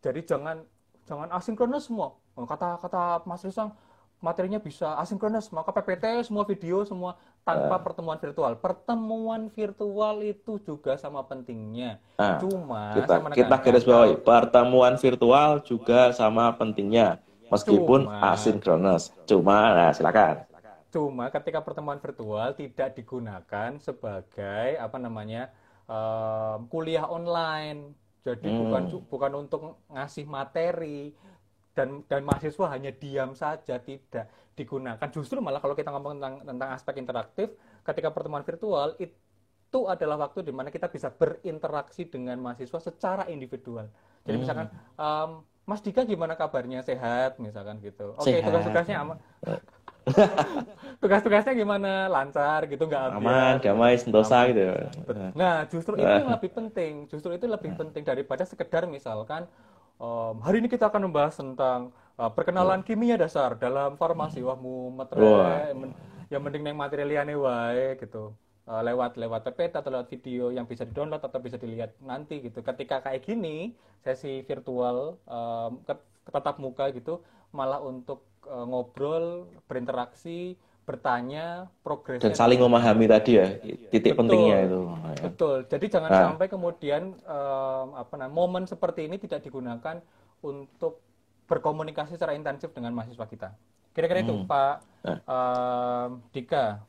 jadi jangan jangan asinkronus semua kata kata Mas Risang materinya bisa asinkronus, maka PPT semua video semua tanpa uh. pertemuan virtual. Pertemuan virtual itu juga sama pentingnya. Uh. Cuma kita kita garis bawahi pertemuan virtual juga sama pentingnya meskipun cuma, asinkronus. Cuma nah silakan. Cuma ketika pertemuan virtual tidak digunakan sebagai apa namanya um, kuliah online. Jadi hmm. bukan bukan untuk ngasih materi, dan dan mahasiswa hanya diam saja tidak digunakan. Justru malah kalau kita ngomong tentang tentang aspek interaktif ketika pertemuan virtual itu adalah waktu di mana kita bisa berinteraksi dengan mahasiswa secara individual. Jadi hmm. misalkan um, Mas Dika gimana kabarnya? Sehat? Misalkan gitu. Oke okay, tugas-tugasnya aman tugas-tugasnya gimana? Lancar gitu nggak aman damai sentosa gitu ya. nah justru itu yang lebih penting. Justru itu lebih penting daripada sekedar misalkan Um, hari ini kita akan membahas tentang uh, perkenalan kimia dasar dalam farmasi. Wah, mu materai yang mending neng materi liane wae gitu. Uh, lewat lewat PPT atau lewat video yang bisa di-download atau bisa dilihat nanti gitu. Ketika kayak gini, sesi virtual um, tetap muka gitu, malah untuk uh, ngobrol, berinteraksi, bertanya progresnya dan saling memahami tadi ya titik betul, pentingnya itu betul jadi jangan nah. sampai kemudian um, apa namanya momen seperti ini tidak digunakan untuk berkomunikasi secara intensif dengan mahasiswa kita kira-kira hmm. itu Pak nah. um, Dika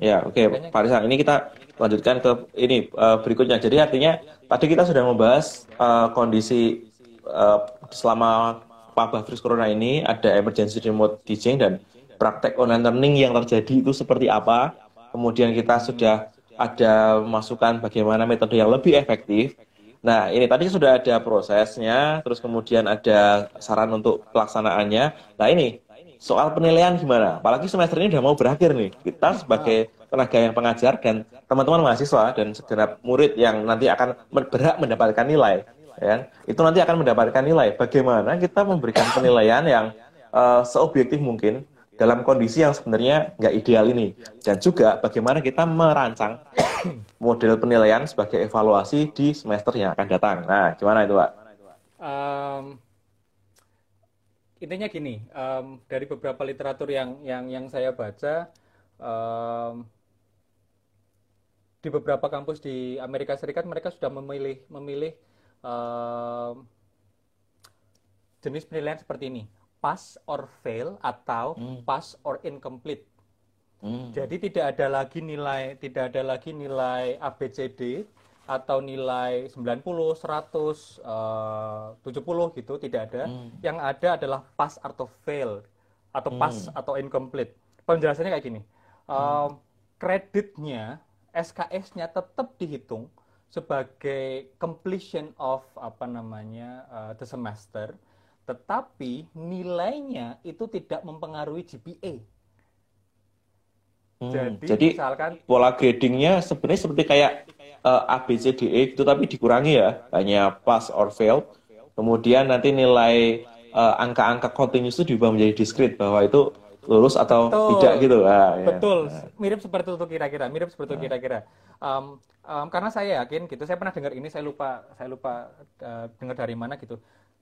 ya oke okay. Pak Rizal ini kita lanjutkan ke ini uh, berikutnya jadi artinya tadi kita sudah membahas uh, kondisi uh, selama wabah virus corona ini ada emergency remote teaching dan praktek online learning yang terjadi itu seperti apa. Kemudian kita sudah ada masukan bagaimana metode yang lebih efektif. Nah, ini tadi sudah ada prosesnya, terus kemudian ada saran untuk pelaksanaannya. Nah, ini soal penilaian gimana? Apalagi semester ini sudah mau berakhir nih. Kita sebagai tenaga yang pengajar dan teman-teman mahasiswa dan segenap murid yang nanti akan berhak mendapatkan nilai, ya, itu nanti akan mendapatkan nilai. Bagaimana kita memberikan penilaian yang uh, seobjektif mungkin dalam kondisi yang sebenarnya nggak ideal ini. Dan juga bagaimana kita merancang model penilaian sebagai evaluasi di semester yang akan datang. Nah, gimana itu, Pak? Um, intinya gini, um, dari beberapa literatur yang yang yang saya baca, um, di beberapa kampus di Amerika Serikat mereka sudah memilih memilih um, jenis penilaian seperti ini pass or fail atau hmm. pass or incomplete. Hmm. Jadi tidak ada lagi nilai tidak ada lagi nilai ABCD atau nilai 90, 100, uh, 70 gitu tidak ada. Hmm. Yang ada adalah pass atau fail atau hmm. pass atau incomplete. Penjelasannya kayak gini. Uh, hmm. Kreditnya SKS-nya tetap dihitung sebagai completion of apa namanya uh, the semester tetapi nilainya itu tidak mempengaruhi GPA. Hmm, jadi, jadi misalkan pola gradingnya sebenarnya seperti kayak uh, A, B, C, D, E itu tapi dikurangi ya, hanya pass or fail. Kemudian nanti nilai uh, angka-angka continuous itu diubah menjadi discrete bahwa itu lulus atau betul, tidak gitu. Ah, betul, ya. mirip seperti itu kira-kira, mirip seperti itu kira-kira. Um, um, karena saya yakin gitu, saya pernah dengar ini, saya lupa, saya lupa uh, dengar dari mana gitu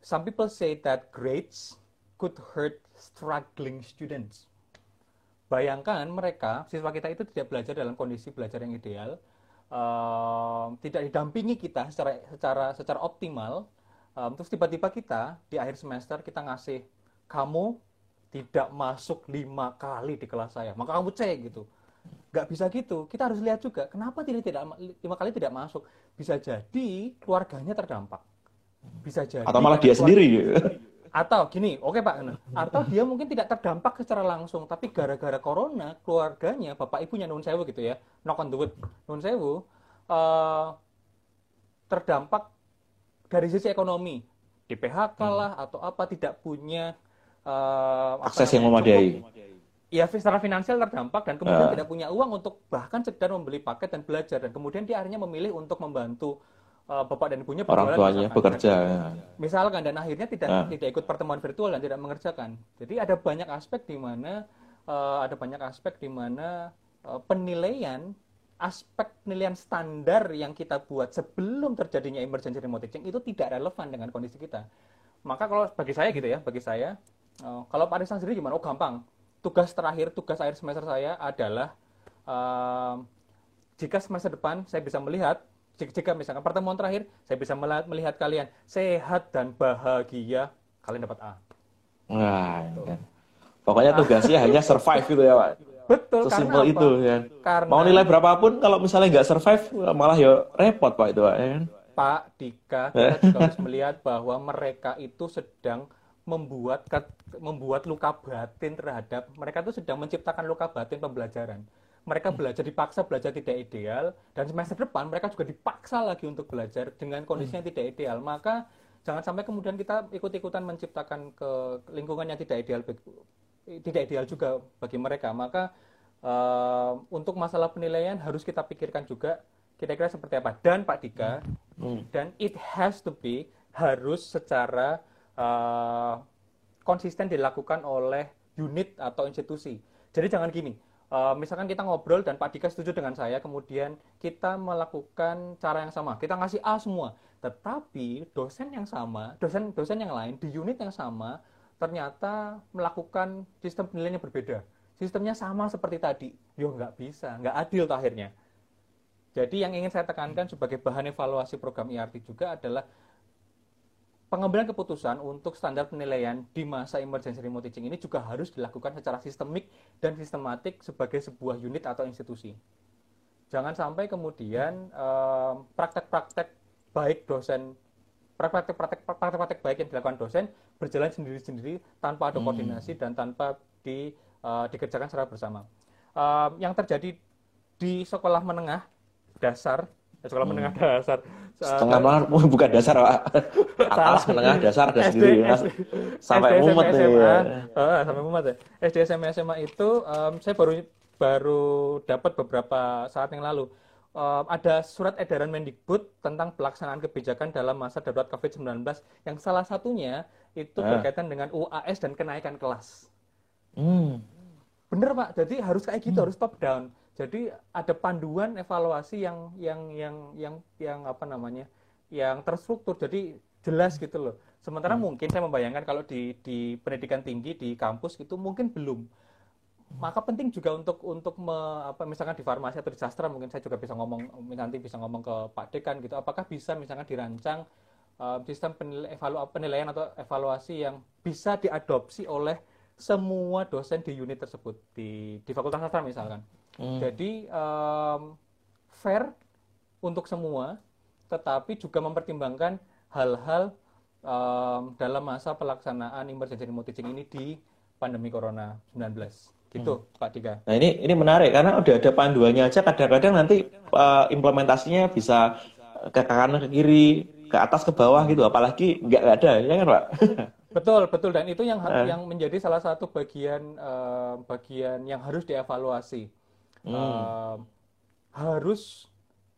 some people say that grades could hurt struggling students. Bayangkan mereka, siswa kita itu tidak belajar dalam kondisi belajar yang ideal, um, tidak didampingi kita secara secara secara optimal, um, terus tiba-tiba kita di akhir semester kita ngasih kamu tidak masuk lima kali di kelas saya, maka kamu C gitu. nggak bisa gitu. Kita harus lihat juga kenapa tidak tidak lima kali tidak masuk. Bisa jadi keluarganya terdampak. Bisa jadi. Atau malah dia sendiri. Atau gini, oke okay, Pak, atau dia mungkin tidak terdampak secara langsung, tapi gara-gara corona keluarganya, bapak ibunya non sewu gitu ya, knock on the wood, non sewu, uh, terdampak dari sisi ekonomi, di PHK hmm. lah atau apa tidak punya uh, akses yang memadai ya secara finansial terdampak dan kemudian uh. tidak punya uang untuk bahkan sekedar membeli paket dan belajar dan kemudian dia akhirnya memilih untuk membantu uh, bapak dan ibunya orang tuanya misalkan. bekerja ya. misalkan dan akhirnya tidak uh. tidak ikut pertemuan virtual dan tidak mengerjakan jadi ada banyak aspek di mana uh, ada banyak aspek di mana uh, penilaian aspek penilaian standar yang kita buat sebelum terjadinya emergency remote teaching itu tidak relevan dengan kondisi kita maka kalau bagi saya gitu ya bagi saya uh, kalau Pak Arisan sendiri gimana oh gampang tugas terakhir, tugas akhir semester saya adalah uh, jika semester depan saya bisa melihat, jika misalkan pertemuan terakhir saya bisa melihat, kalian sehat dan bahagia, kalian dapat A. Nah, ya. pokoknya tugasnya hanya survive gitu ya Pak. Betul, Sesimpel itu ya. Karena, Mau nilai berapapun kalau misalnya nggak survive malah ya repot Pak itu Pak. Ya. Kan? Pak Dika, kita juga harus melihat bahwa mereka itu sedang membuat membuat luka batin terhadap mereka itu sedang menciptakan luka batin pembelajaran. Mereka belajar dipaksa belajar tidak ideal dan semester depan mereka juga dipaksa lagi untuk belajar dengan kondisi yang hmm. tidak ideal. Maka jangan sampai kemudian kita ikut-ikutan menciptakan ke lingkungan yang tidak ideal tidak ideal juga bagi mereka. Maka uh, untuk masalah penilaian harus kita pikirkan juga kira-kira seperti apa. Dan Pak Dika, hmm. dan it has to be harus secara uh, konsisten dilakukan oleh unit atau institusi. Jadi jangan gini, uh, misalkan kita ngobrol dan Pak Dika setuju dengan saya, kemudian kita melakukan cara yang sama, kita ngasih A semua, tetapi dosen yang sama, dosen dosen yang lain di unit yang sama ternyata melakukan sistem penilaiannya berbeda. Sistemnya sama seperti tadi, yo nggak bisa, nggak adil akhirnya. Jadi yang ingin saya tekankan sebagai bahan evaluasi program IRT juga adalah pengambilan keputusan untuk standar penilaian di masa emergency remote teaching ini juga harus dilakukan secara sistemik dan sistematik sebagai sebuah unit atau institusi. Jangan sampai kemudian praktek-praktek baik dosen praktek-praktek praktek baik yang dilakukan dosen berjalan sendiri-sendiri tanpa ada hmm. koordinasi hmm. dan tanpa di, uh, dikerjakan secara bersama. Uh, yang terjadi di sekolah menengah dasar, sekolah hmm. menengah dasar setengah malam bukan dasar pak atas menengah dasar ada sendiri ya. sampai SD, mumet SMA, ya. uh, sampai mumet ya SD SMA SMA itu um, saya baru baru dapat beberapa saat yang lalu um, ada surat edaran Mendikbud tentang pelaksanaan kebijakan dalam masa darurat COVID-19 yang salah satunya itu uh. berkaitan dengan UAS dan kenaikan kelas. Hmm. Bener pak, jadi harus kayak gitu, hmm. harus top down jadi ada panduan evaluasi yang yang yang yang yang apa namanya? yang terstruktur. Jadi jelas gitu loh. Sementara hmm. mungkin saya membayangkan kalau di di pendidikan tinggi di kampus itu mungkin belum. Maka penting juga untuk untuk me, apa misalkan di farmasi atau di sastra mungkin saya juga bisa ngomong nanti bisa ngomong ke Pak Dekan gitu. Apakah bisa misalkan dirancang uh, sistem penilai, evalu, penilaian atau evaluasi yang bisa diadopsi oleh semua dosen di unit tersebut di di Fakultas Sastra misalkan. Hmm. Jadi um, fair untuk semua, tetapi juga mempertimbangkan hal-hal um, dalam masa pelaksanaan emergency remote teaching ini di pandemi corona 19 gitu hmm. Pak Dika. Nah ini ini menarik karena udah ada panduannya aja kadang-kadang nanti uh, implementasinya bisa ke kanan ke kiri ke atas ke bawah gitu apalagi nggak ada ya kan Pak. Betul, betul dan itu yang uh. yang menjadi salah satu bagian uh, bagian yang harus dievaluasi hmm. uh, harus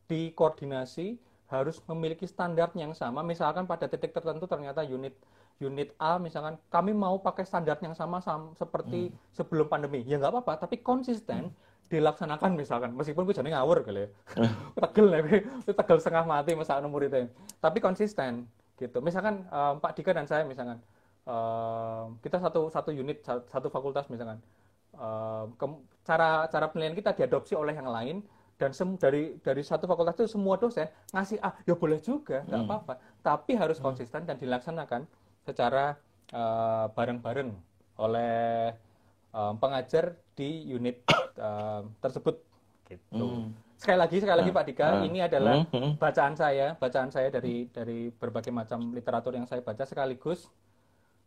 dikoordinasi, harus memiliki standar yang sama. Misalkan pada titik tertentu ternyata unit unit A misalkan kami mau pakai standar yang sama, sama seperti hmm. sebelum pandemi. Ya nggak apa-apa, tapi konsisten hmm. dilaksanakan misalkan. Meskipun gue jadi ngawur kali ya. tegel ya, tegel setengah mati nomor itu. Tapi konsisten gitu. Misalkan um, Pak Dika dan saya misalkan um, kita satu satu unit satu fakultas misalkan cara cara penilaian kita diadopsi oleh yang lain dan sem dari dari satu fakultas itu semua dosen ngasih ah ya boleh juga nggak hmm. apa-apa tapi harus hmm. konsisten dan dilaksanakan secara uh, bareng-bareng oleh um, pengajar di unit uh, tersebut gitu. Hmm. Sekali lagi, sekali lagi nah, Pak Dika, nah, ini adalah hmm, hmm. bacaan saya, bacaan saya dari dari berbagai macam literatur yang saya baca sekaligus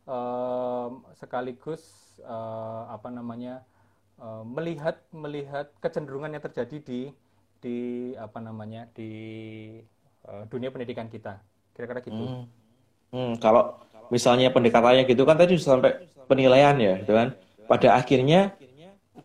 uh, sekaligus uh, apa namanya uh, melihat melihat kecenderungan yang terjadi di di apa namanya di uh, dunia pendidikan kita. Kira-kira gitu. Hmm. Hmm, kalau misalnya pendekatannya gitu kan tadi sampai penilaian ya, gitu kan. Pada akhirnya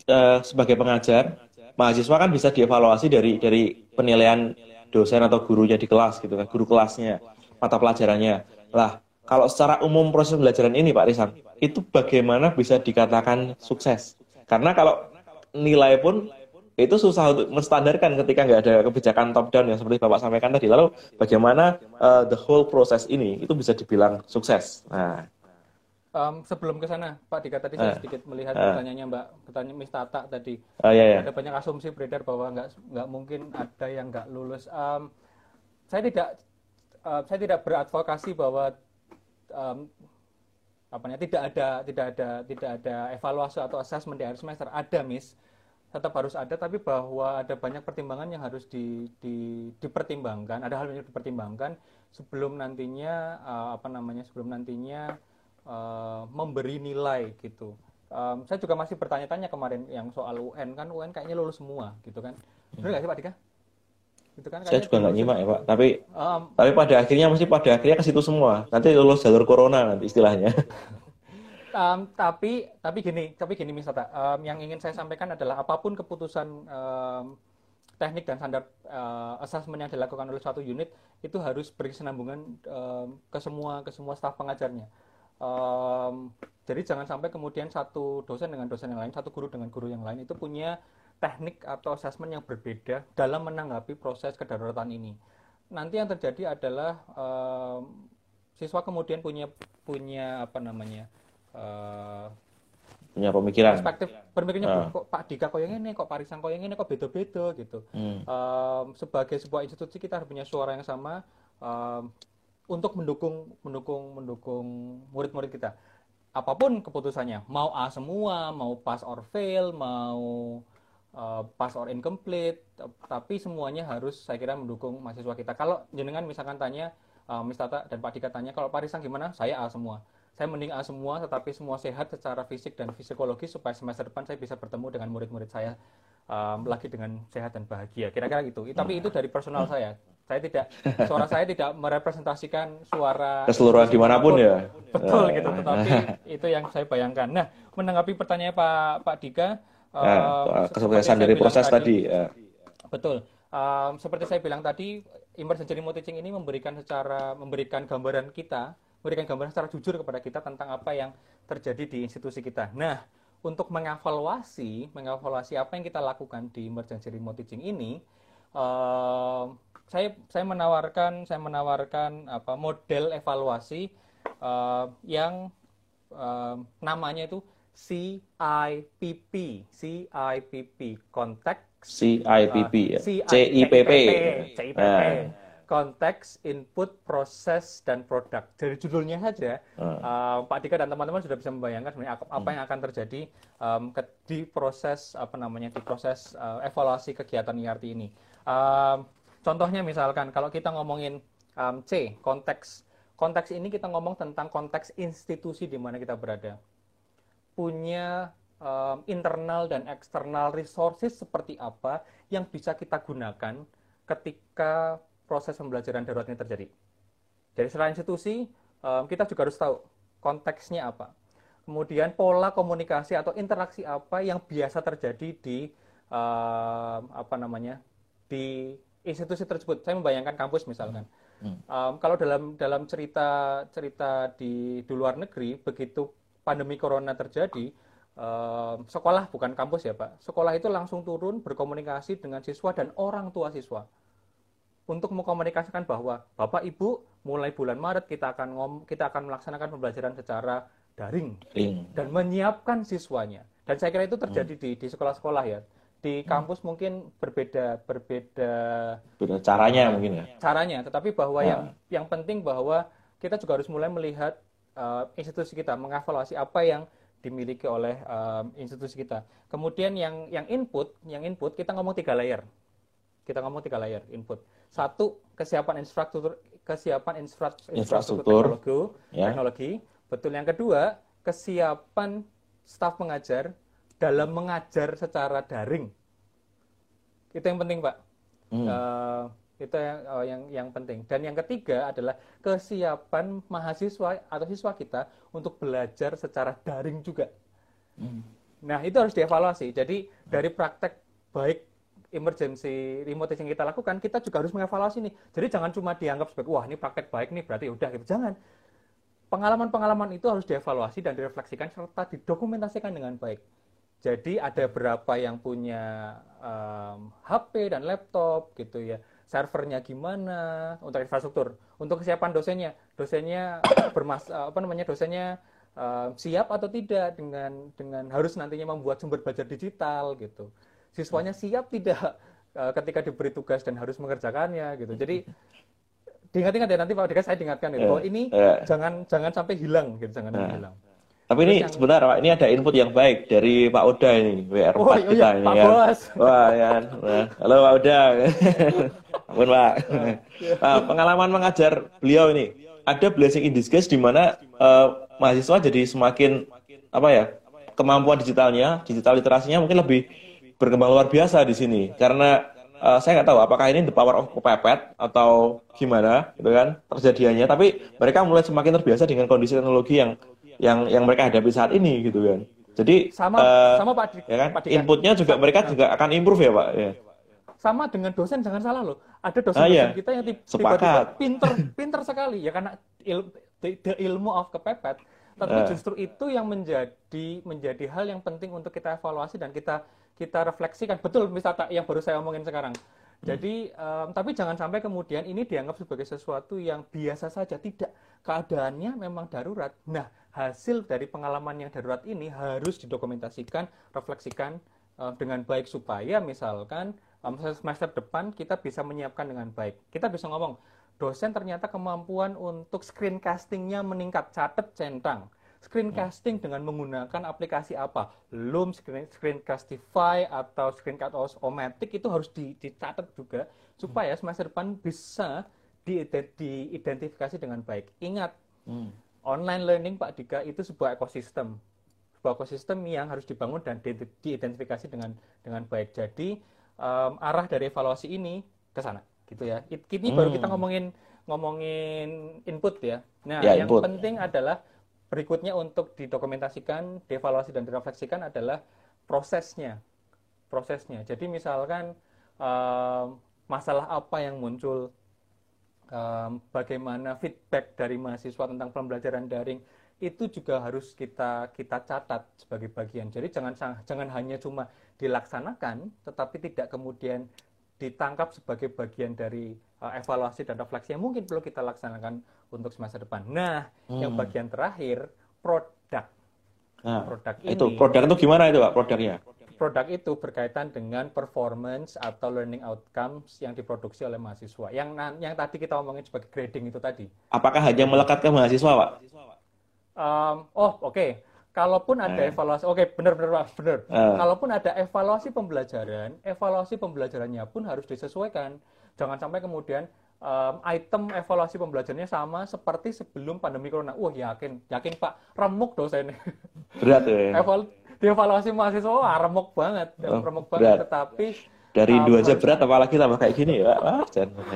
uh, sebagai pengajar mahasiswa kan bisa dievaluasi dari dari penilaian dosen atau gurunya di kelas gitu kan, guru kelasnya, mata pelajarannya. Lah, kalau secara umum proses pembelajaran ini Pak Risan, itu bagaimana bisa dikatakan sukses? Karena kalau nilai pun itu susah untuk menstandarkan ketika nggak ada kebijakan top down yang seperti Bapak sampaikan tadi. Lalu bagaimana uh, the whole proses ini itu bisa dibilang sukses? Nah, Um, sebelum ke sana, Pak Dika tadi uh, saya sedikit melihat uh, pertanyaannya Mbak, pertanyaan Miss Tata tadi. Uh, iya, iya. Ada banyak asumsi beredar bahwa nggak nggak mungkin ada yang nggak lulus. Um, saya tidak uh, saya tidak beradvokasi bahwa um, apa namanya tidak ada tidak ada tidak ada evaluasi atau assessment di akhir semester. Ada Miss, tetap harus ada, tapi bahwa ada banyak pertimbangan yang harus di, di, dipertimbangkan. Ada hal yang dipertimbangkan sebelum nantinya uh, apa namanya sebelum nantinya uh, memberi nilai gitu. Um, saya juga masih bertanya-tanya kemarin yang soal UN kan UN kayaknya lulus semua gitu kan. Benar nggak sih Pak Dika? Gitu kan, saya juga nggak nyimak ya Pak. Tapi um, tapi pada akhirnya mesti pada akhirnya ke situ semua. Nanti lulus jalur corona nanti istilahnya. um, tapi tapi gini tapi gini misalnya um, yang ingin saya sampaikan adalah apa pun keputusan um, teknik dan standar uh, assessment yang dilakukan oleh suatu unit itu harus berkesinambungan um, ke semua ke semua staf pengajarnya um, jadi jangan sampai kemudian satu dosen dengan dosen yang lain, satu guru dengan guru yang lain itu punya teknik atau assessment yang berbeda dalam menanggapi proses kedaruratan ini. Nanti yang terjadi adalah um, siswa kemudian punya punya apa namanya uh, punya pemikiran perspektif berpikirnya uh. kok Pak Dika kok yang ini kok Pak Risang kok yang ini kok beda-beda gitu hmm. um, sebagai sebuah institusi kita harus punya suara yang sama um, untuk mendukung mendukung mendukung murid-murid kita. Apa pun keputusannya, mau A semua, mau pass or fail, mau uh, pass or incomplete, tapi semuanya harus saya kira mendukung mahasiswa kita. Kalau jenengan misalkan tanya, uh, Miss Tata dan Pak Dika tanya, kalau Pak Risang gimana? Saya A semua. Saya mending A semua, tetapi semua sehat secara fisik dan psikologis supaya semester depan saya bisa bertemu dengan murid-murid saya um, lagi dengan sehat dan bahagia. Kira-kira gitu. Tapi itu dari personal saya saya tidak suara saya tidak merepresentasikan suara keseluruhan di mana pun ya betul gitu tetapi itu yang saya bayangkan nah menanggapi pertanyaan Pak Pak Dika ya, uh, kesuksesan dari proses tadi, tadi ya. betul um, seperti saya bilang tadi emergency remote teaching ini memberikan secara memberikan gambaran kita memberikan gambaran secara jujur kepada kita tentang apa yang terjadi di institusi kita nah untuk mengevaluasi mengevaluasi apa yang kita lakukan di emergency remote teaching ini uh, saya saya menawarkan saya menawarkan apa model evaluasi uh, yang uh, namanya itu CIPP CIPP konteks CIPP uh, ya CIPP CIPP konteks input proses dan produk dari judulnya saja uh. Uh, Pak Dika dan teman-teman sudah bisa membayangkan sebenarnya apa, apa hmm. yang akan terjadi um, ke, di proses apa namanya di proses uh, evaluasi kegiatan IRT ini um, Contohnya misalkan kalau kita ngomongin um, C, konteks. Konteks ini kita ngomong tentang konteks institusi di mana kita berada. Punya um, internal dan eksternal resources seperti apa yang bisa kita gunakan ketika proses pembelajaran darurat ini terjadi. Jadi selain institusi, um, kita juga harus tahu konteksnya apa. Kemudian pola komunikasi atau interaksi apa yang biasa terjadi di um, apa namanya di institusi tersebut. Saya membayangkan kampus misalkan. Hmm. Um, kalau dalam dalam cerita cerita di di luar negeri, begitu pandemi corona terjadi, um, sekolah bukan kampus ya pak, sekolah itu langsung turun berkomunikasi dengan siswa dan orang tua siswa untuk mengkomunikasikan bahwa bapak ibu mulai bulan Maret kita akan ngom kita akan melaksanakan pembelajaran secara daring hmm. dan menyiapkan siswanya. Dan saya kira itu terjadi hmm. di di sekolah-sekolah ya di hmm. kampus hmm. mungkin berbeda berbeda beda caranya mungkin ya caranya tetapi bahwa nah. yang yang penting bahwa kita juga harus mulai melihat uh, institusi kita mengevaluasi apa yang dimiliki oleh um, institusi kita. Kemudian yang yang input, yang input kita ngomong tiga layer. Kita ngomong tiga layer input. Satu kesiapan infrastruktur, kesiapan infrastruktur, infrastruktur teknologi, ya. teknologi. Betul. Yang kedua kesiapan staf pengajar dalam mengajar secara daring. Itu yang penting, Pak. Hmm. Uh, itu yang uh, yang yang penting. Dan yang ketiga adalah kesiapan mahasiswa atau siswa kita untuk belajar secara daring juga. Hmm. Nah, itu harus dievaluasi. Jadi dari praktek baik emergency remote yang kita lakukan, kita juga harus mengevaluasi nih. Jadi jangan cuma dianggap sebagai wah ini praktek baik nih berarti udah gitu. Jangan. Pengalaman-pengalaman itu harus dievaluasi dan direfleksikan serta didokumentasikan dengan baik. Jadi ada berapa yang punya um, HP dan laptop gitu ya servernya gimana untuk infrastruktur. Untuk kesiapan dosennya dosennya bermas apa namanya dosennya uh, siap atau tidak dengan dengan harus nantinya membuat sumber belajar digital gitu. Siswanya siap tidak uh, ketika diberi tugas dan harus mengerjakannya gitu. Jadi diingat-ingat ya nanti Pak Dika saya diingatkan ya, bahwa ini yeah. jangan jangan sampai hilang gitu jangan yeah. hilang tapi ini yang... sebentar Pak, ini ada input yang baik dari Pak Oda ini, WR4 oh, iya, kita ini Pak ya. Bos. Wah, ya. Nah, halo Pak Oda. Ampun Pak. Nah, pengalaman mengajar beliau ini, ada blessing in disguise di mana uh, mahasiswa jadi semakin apa ya kemampuan digitalnya, digital literasinya mungkin lebih berkembang luar biasa di sini karena uh, saya nggak tahu apakah ini the power of kepepet atau gimana gitu kan terjadiannya tapi mereka mulai semakin terbiasa dengan kondisi teknologi yang yang yang mereka hadapi saat ini gitu kan. Jadi sama uh, sama Pak Dik, ya kan? Pak Dik, inputnya juga mereka juga akan improve ya Pak. Ya. Sama dengan dosen jangan salah loh. Ada dosen-dosen ah, iya. kita yang tiba-tiba pinter pinter sekali ya karena il, the ilmu of kepepet. Tapi uh. justru itu yang menjadi menjadi hal yang penting untuk kita evaluasi dan kita kita refleksikan. Betul misalnya yang baru saya omongin sekarang. Jadi, um, tapi jangan sampai kemudian ini dianggap sebagai sesuatu yang biasa saja. Tidak, keadaannya memang darurat. Nah, hasil dari pengalaman yang darurat ini harus didokumentasikan, refleksikan uh, dengan baik supaya misalkan um, semester depan kita bisa menyiapkan dengan baik. Kita bisa ngomong, dosen ternyata kemampuan untuk screencastingnya meningkat, catat centang. Screencasting dengan menggunakan aplikasi apa? Loom, screen, Screencastify, atau Screencast-O-Matic itu harus dicatat juga supaya semester depan bisa diidentifikasi dengan baik. Ingat, hmm online learning Pak Dika itu sebuah ekosistem. Sebuah ekosistem yang harus dibangun dan diidentifikasi dengan dengan baik. Jadi um, arah dari evaluasi ini ke sana gitu ya. Ini hmm. baru kita ngomongin ngomongin input ya. Nah ya, yang input. penting adalah berikutnya untuk didokumentasikan dievaluasi dan direfleksikan adalah prosesnya. Prosesnya. Jadi misalkan um, masalah apa yang muncul um, bagaimana feedback dari mahasiswa tentang pembelajaran daring itu juga harus kita kita catat sebagai bagian. Jadi jangan jangan hanya cuma dilaksanakan, tetapi tidak kemudian ditangkap sebagai bagian dari uh, evaluasi dan refleksi yang mungkin perlu kita laksanakan untuk semester depan. Nah, hmm. yang bagian terakhir produk. Nah, produk ini. Itu produk itu gimana itu pak produknya? Produk itu berkaitan dengan performance atau learning outcomes yang diproduksi oleh mahasiswa. Yang yang tadi kita omongin sebagai grading itu tadi. Apakah hanya melekat ke mahasiswa, Pak? Um, oh, oke. Okay. Kalaupun ada eh. evaluasi, oke, okay, benar-benar Pak, benar. Uh. Kalaupun ada evaluasi pembelajaran, evaluasi pembelajarannya pun harus disesuaikan. Jangan sampai kemudian um, item evaluasi pembelajarannya sama seperti sebelum pandemi corona. Wah, yakin, yakin Pak, remuk dosen. Berat ya. Eval dievaluasi mahasiswa wah remuk banget. Oh, remuk banget tetapi dari dua aja berat apalagi tambah kayak gini ya. Wah, jangan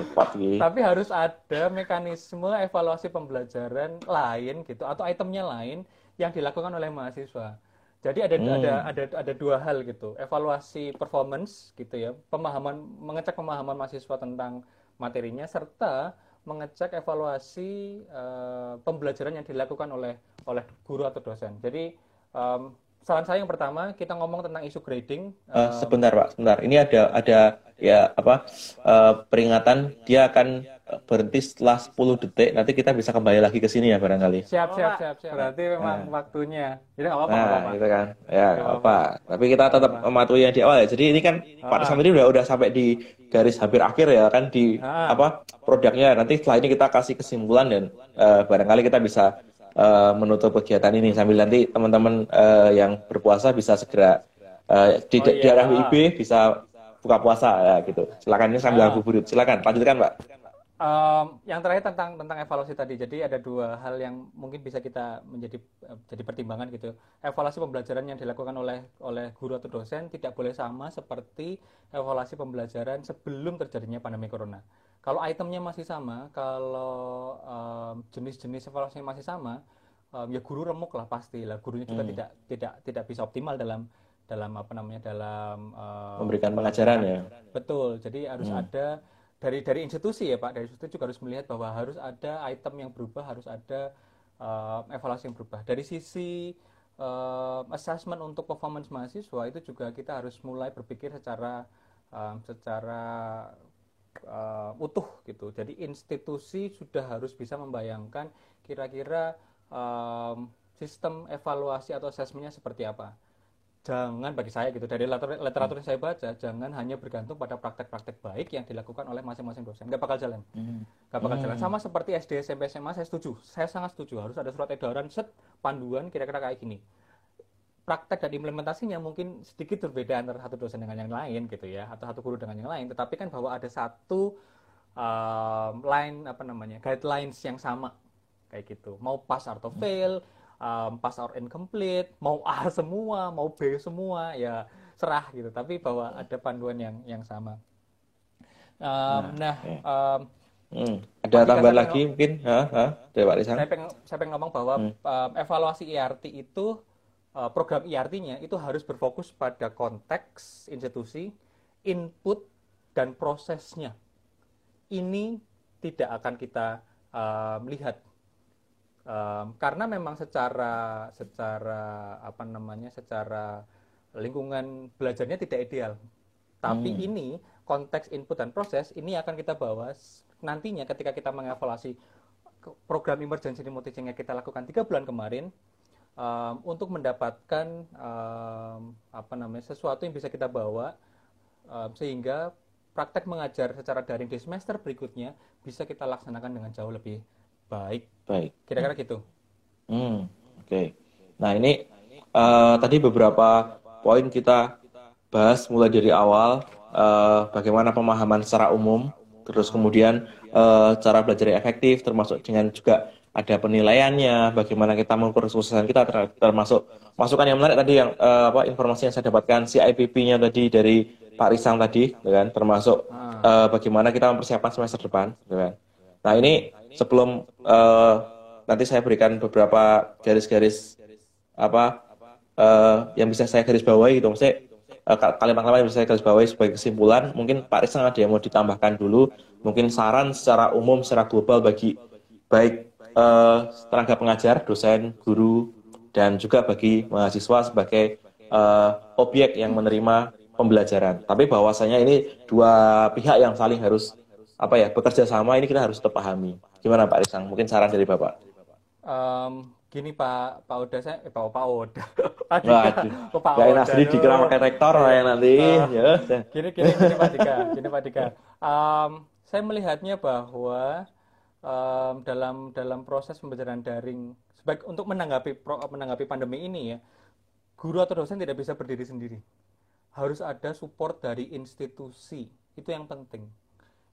tapi harus ada mekanisme evaluasi pembelajaran lain gitu atau itemnya lain yang dilakukan oleh mahasiswa. Jadi ada hmm. ada ada ada dua hal gitu. Evaluasi performance gitu ya. Pemahaman mengecek pemahaman mahasiswa tentang materinya serta mengecek evaluasi uh, pembelajaran yang dilakukan oleh oleh guru atau dosen jadi um, saran saya yang pertama kita ngomong tentang isu grading. Uh, sebentar pak, sebentar. Ini ada ada ya apa uh, peringatan dia akan berhenti setelah 10 detik. Nanti kita bisa kembali lagi ke sini ya barangkali. Siap siap siap siap. Berarti memang nah. waktunya. Jadi nggak apa-apa. Nah, apa gitu kan. Ya nggak apa. apa. Tapi kita tetap mematuhi yang di awal ya. Jadi ini kan ah. Pak Sam ini udah udah sampai di garis hampir akhir ya kan di ah. apa produknya. Nanti setelah ini kita kasih kesimpulan dan uh, barangkali kita bisa uh, menutup kegiatan ini sambil nanti teman-teman uh, yang berpuasa bisa segera uh, di, oh, iya. di arah WIB bisa buka puasa ya gitu. Silakan ini sambil ah. burit. Silakan lanjutkan, Pak. Um, yang terakhir tentang tentang evaluasi tadi. Jadi ada dua hal yang mungkin bisa kita menjadi uh, jadi pertimbangan gitu. Evaluasi pembelajaran yang dilakukan oleh oleh guru atau dosen tidak boleh sama seperti evaluasi pembelajaran sebelum terjadinya pandemi corona. Kalau itemnya masih sama, kalau um, jenis-jenis evaluasinya masih sama, um, ya guru remuk lah pasti lah. Gurunya juga hmm. tidak tidak tidak bisa optimal dalam dalam apa namanya dalam uh, memberikan pengajaran ya. Betul. Jadi harus hmm. ada dari dari institusi ya Pak, dari institusi juga harus melihat bahwa harus ada item yang berubah, harus ada uh, evaluasi yang berubah. Dari sisi uh, assessment untuk performance mahasiswa itu juga kita harus mulai berpikir secara um, secara uh, utuh gitu. Jadi institusi sudah harus bisa membayangkan kira-kira um, sistem evaluasi atau assessmentnya seperti apa jangan bagi saya gitu dari literatur, yang saya baca jangan hanya bergantung pada praktek-praktek baik yang dilakukan oleh masing-masing dosen. Nggak bakal jalan. Hmm. nggak bakal hmm. jalan sama seperti SD SMP SMA saya setuju. Saya sangat setuju. Harus ada surat edaran set panduan kira-kira kayak gini. Praktek dan implementasinya mungkin sedikit berbeda antara satu dosen dengan yang lain gitu ya atau satu guru dengan yang lain. Tetapi kan bahwa ada satu um, line apa namanya guidelines yang sama. Kayak gitu. Mau pass atau fail hmm um, pass or incomplete, mau A semua, mau B semua, ya serah gitu. Tapi bahwa ada panduan yang yang sama. Um, nah, nah um, hmm. ada tambahan lagi mungkin, ha, ha, dari Pak Saya pengen, saya pengen ngomong bahwa hmm. um, evaluasi IRT itu uh, program IRT-nya itu harus berfokus pada konteks institusi, input dan prosesnya. Ini tidak akan kita uh, lihat um, karena memang secara secara apa namanya secara lingkungan belajarnya tidak ideal tapi hmm. ini konteks input dan proses ini akan kita bawa nantinya ketika kita mengevaluasi program emergency remote teaching yang kita lakukan tiga bulan kemarin um, untuk mendapatkan um, apa namanya sesuatu yang bisa kita bawa um, sehingga praktek mengajar secara daring di semester berikutnya bisa kita laksanakan dengan jauh lebih Baik. Baik. Kira-kira gitu. Hmm, oke. Okay. Nah, ini uh, tadi beberapa poin kita bahas mulai dari awal uh, bagaimana pemahaman secara umum, terus kemudian uh, cara belajar yang efektif termasuk dengan juga ada penilaiannya, bagaimana kita mengukur kesuksesan kita termasuk masukan yang menarik tadi yang uh, apa informasi yang saya dapatkan CIPP-nya tadi dari Pak Risang tadi, gitu kan, termasuk uh, bagaimana kita mempersiapkan semester depan, gitu kan. Nah ini sebelum uh, nanti saya berikan beberapa garis-garis apa uh, yang bisa saya garis bawahi gitu, maksudnya uh, kalimat-kalimat yang bisa saya garis bawahi sebagai kesimpulan. Mungkin Pak Risang ada yang mau ditambahkan dulu, mungkin saran secara umum, secara global bagi baik uh, tenaga pengajar, dosen, guru, dan juga bagi mahasiswa sebagai uh, objek yang menerima pembelajaran. Tapi bahwasanya ini dua pihak yang saling harus apa ya bekerja sama ini kita harus tetap pahami. Gimana Pak Risang? Mungkin saran dari Bapak. Um, gini Pak Pak Oda saya eh, Pak Pak Oda. Waduh. oh, Pak Oda. Nasri dikira pakai rektor uh, ya nanti. Uh, ya. Gini gini gini Pak Dika, gini Pak Dika. Um, saya melihatnya bahwa um, dalam dalam proses pembelajaran daring sebagai untuk menanggapi pro, menanggapi pandemi ini ya, guru atau dosen tidak bisa berdiri sendiri. Harus ada support dari institusi. Itu yang penting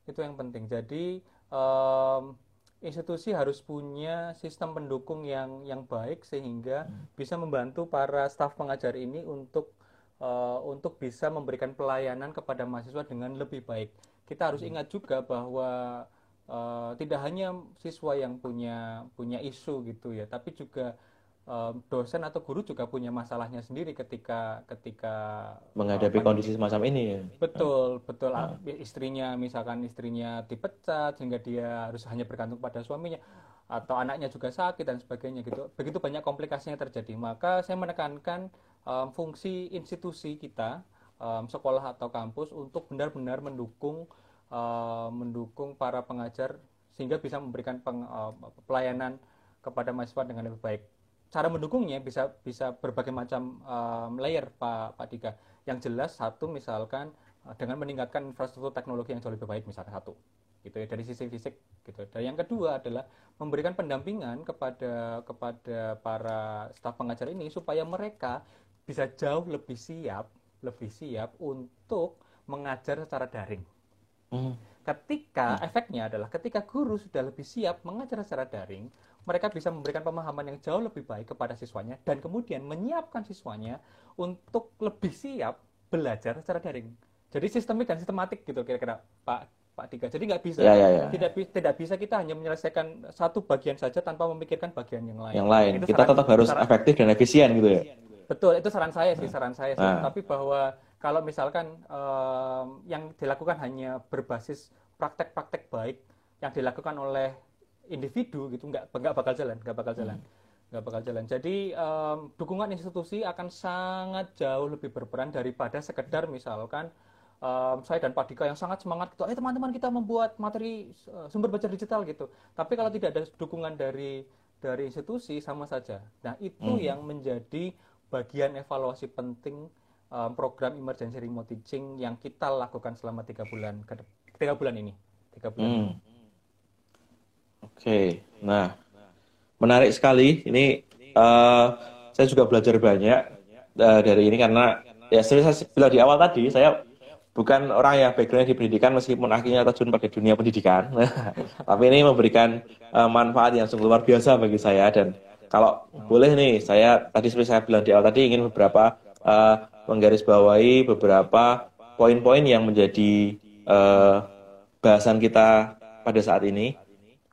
itu yang penting jadi um, institusi harus punya sistem pendukung yang yang baik sehingga hmm. bisa membantu para staf pengajar ini untuk uh, untuk bisa memberikan pelayanan kepada mahasiswa dengan lebih baik kita harus hmm. ingat juga bahwa uh, tidak hanya siswa yang punya punya isu gitu ya tapi juga dosen atau guru juga punya masalahnya sendiri ketika ketika menghadapi uh, kondisi semacam ini ya. Betul, betul. Uh. Istrinya misalkan istrinya dipecat sehingga dia harus hanya bergantung pada suaminya atau anaknya juga sakit dan sebagainya gitu. Begitu banyak komplikasinya terjadi. Maka saya menekankan um, fungsi institusi kita um, sekolah atau kampus untuk benar-benar mendukung uh, mendukung para pengajar sehingga bisa memberikan peng, uh, pelayanan kepada mahasiswa dengan lebih baik cara mendukungnya bisa bisa berbagai macam um, layer Pak Pak Dika. Yang jelas satu misalkan dengan meningkatkan infrastruktur teknologi yang jauh lebih baik misalnya satu. gitu ya dari sisi fisik gitu. Dan yang kedua adalah memberikan pendampingan kepada kepada para staf pengajar ini supaya mereka bisa jauh lebih siap, lebih siap untuk mengajar secara daring. Hmm. Ketika efeknya adalah ketika guru sudah lebih siap mengajar secara daring, mereka bisa memberikan pemahaman yang jauh lebih baik kepada siswanya dan kemudian menyiapkan siswanya untuk lebih siap belajar secara daring. Jadi sistemik dan sistematik gitu kira-kira Pak Pak Dika. Jadi nggak bisa, ya, ya, ya. tidak tidak bisa kita hanya menyelesaikan satu bagian saja tanpa memikirkan bagian yang lain. Yang lain, itu kita saran, tetap harus saran, efektif dan efisien gitu ya. Betul, itu saran saya sih, saran saya sih. Nah. Tapi bahwa kalau misalkan um, yang dilakukan hanya berbasis praktek-praktek baik yang dilakukan oleh individu gitu, nggak nggak bakal jalan, nggak bakal jalan. Hmm nggak bakal jalan. Jadi um, dukungan institusi akan sangat jauh lebih berperan daripada sekedar misalkan um, saya dan Pak Dika yang sangat semangat gitu, eh teman-teman kita membuat materi uh, sumber belajar digital gitu. Tapi kalau tidak ada dukungan dari dari institusi sama saja. Nah itu hmm. yang menjadi bagian evaluasi penting um, program emergency remote teaching yang kita lakukan selama tiga bulan ke tiga bulan ini. Tiga bulan. Hmm. Oke, nah menarik sekali. Ini uh, saya juga belajar banyak uh, dari ini karena ya seperti saya bilang di awal tadi, saya bukan orang yang backgroundnya di pendidikan meskipun akhirnya terjun pada dunia pendidikan. Tapi ini memberikan uh, manfaat yang sungguh luar biasa bagi saya dan kalau boleh nih, saya tadi seperti saya bilang di awal tadi ingin beberapa uh, menggarisbawahi beberapa poin-poin yang menjadi uh, bahasan kita pada saat ini.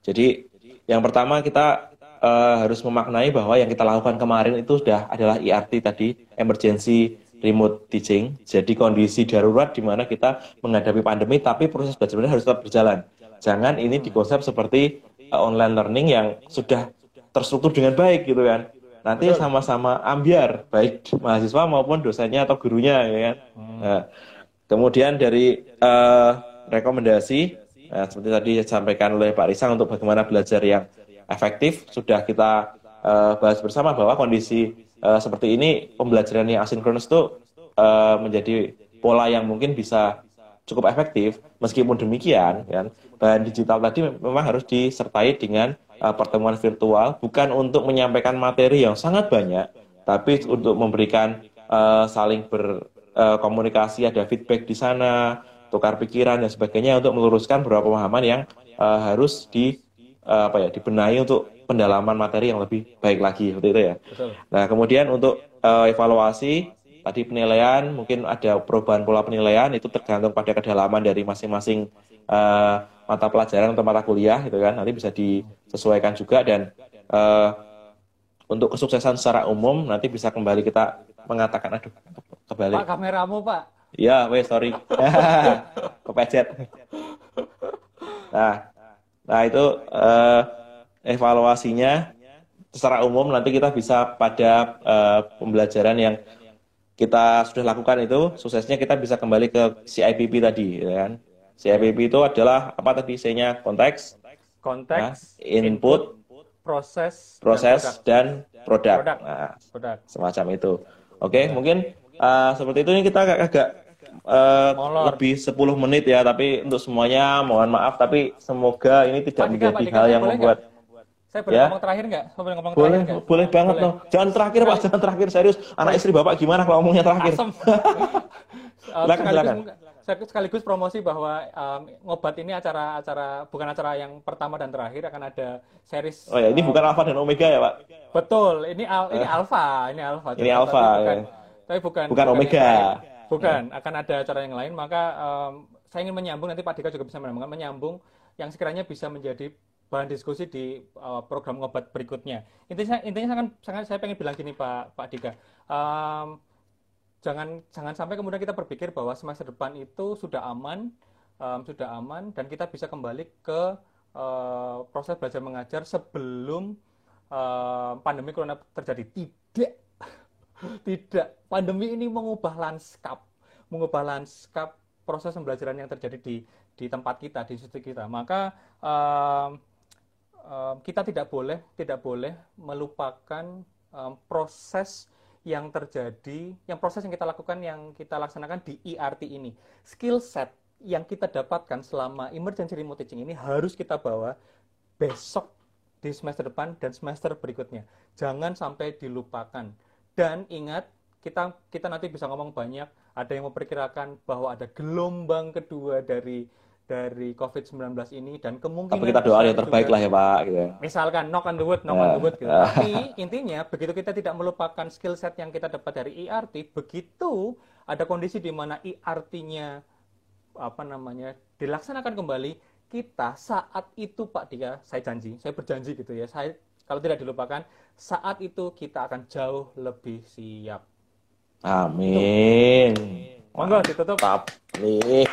Jadi yang pertama kita uh, harus memaknai bahwa yang kita lakukan kemarin itu sudah adalah ERT tadi, emergency remote teaching. Jadi kondisi darurat di mana kita menghadapi pandemi, tapi proses belajar harus tetap berjalan. Jangan ini dikonsep seperti uh, online learning yang sudah terstruktur dengan baik gitu kan. Nanti sama-sama ambiar, baik mahasiswa maupun dosennya atau gurunya, ya kan. Hmm. Nah, kemudian dari uh, rekomendasi, uh, seperti tadi disampaikan oleh Pak Risang untuk bagaimana belajar yang efektif sudah kita uh, bahas bersama bahwa kondisi uh, seperti ini pembelajaran yang asinkronus itu uh, menjadi pola yang mungkin bisa cukup efektif. Meskipun demikian kan bahan digital tadi memang harus disertai dengan uh, pertemuan virtual bukan untuk menyampaikan materi yang sangat banyak tapi untuk memberikan uh, saling berkomunikasi uh, ada feedback di sana tukar pikiran dan sebagainya untuk meluruskan beberapa pemahaman yang uh, harus di uh, apa ya dibenahi untuk pendalaman materi yang lebih baik lagi seperti itu ya. Betul. Nah kemudian untuk uh, evaluasi tadi penilaian mungkin ada perubahan pola penilaian itu tergantung pada kedalaman dari masing-masing uh, mata pelajaran atau mata kuliah gitu kan nanti bisa disesuaikan juga dan uh, untuk kesuksesan secara umum nanti bisa kembali kita mengatakan aduh kembali Pak kameramu Pak Iya, wes sorry. Kepecet. Nah, Nah, itu uh, evaluasinya secara umum nanti kita bisa pada uh, pembelajaran yang kita sudah lakukan itu suksesnya kita bisa kembali ke CIPP tadi ya kan. CIPP itu adalah apa tadi C-nya konteks, konteks, nah, input, proses, proses dan produk. Dan produk. Nah, produk. semacam itu. Oke, okay, mungkin uh, seperti itu ini kita agak, agak uh, lebih 10 menit ya, tapi untuk semuanya mohon maaf, tapi semoga ini tidak Pak menjadi Dika, hal yang membuat gak? Saya boleh ya? ngomong terakhir nggak? Saya boleh ngomong boleh, terakhir? Boleh banget boleh. loh. Jangan terakhir Pak, jangan terakhir serius. Anak istri Bapak gimana kalau ngomongnya terakhir? silakan, silakan. Sekaligus promosi bahwa um, ngobat ini acara-acara bukan acara yang pertama dan terakhir akan ada series. Oh ya, ini um, bukan alfa dan omega ya Pak? Betul, ini al, ini uh, alfa, ini alfa. Ini alfa. Tapi bukan, ya. tapi bukan, bukan, bukan omega. Bukan, akan ada acara yang lain. Maka um, saya ingin menyambung nanti Pak Dika juga bisa menyambung, menyambung yang sekiranya bisa menjadi bahan diskusi di uh, program ngobat berikutnya. Intinya, intinya sangat, sangat saya pengen bilang gini Pak Pak Dika, um, jangan jangan sampai kemudian kita berpikir bahwa semester depan itu sudah aman, um, sudah aman dan kita bisa kembali ke uh, proses belajar mengajar sebelum uh, pandemi corona terjadi. Tidak, tidak. Pandemi ini mengubah lanskap, mengubah lanskap proses pembelajaran yang terjadi di di tempat kita, di institusi kita. Maka um, um, kita tidak boleh tidak boleh melupakan um, proses yang terjadi, yang proses yang kita lakukan, yang kita laksanakan di ERT ini. Skill set yang kita dapatkan selama emergency remote teaching ini harus kita bawa besok di semester depan dan semester berikutnya. Jangan sampai dilupakan. Dan ingat, kita kita nanti bisa ngomong banyak. Ada yang memperkirakan bahwa ada gelombang kedua dari dari COVID-19 ini dan kemungkinan Tapi kita doa yang terbaik lah ya Pak. Gitu. Misalkan knock on the wood, knock on the wood. Gitu. Tapi intinya begitu kita tidak melupakan skill set yang kita dapat dari ERT, begitu ada kondisi di mana ERT-nya apa namanya dilaksanakan kembali, kita saat itu Pak Dika, saya janji, saya berjanji gitu ya, saya kalau tidak dilupakan, saat itu kita akan jauh lebih siap. Amin. Monggo ditutup. Nih.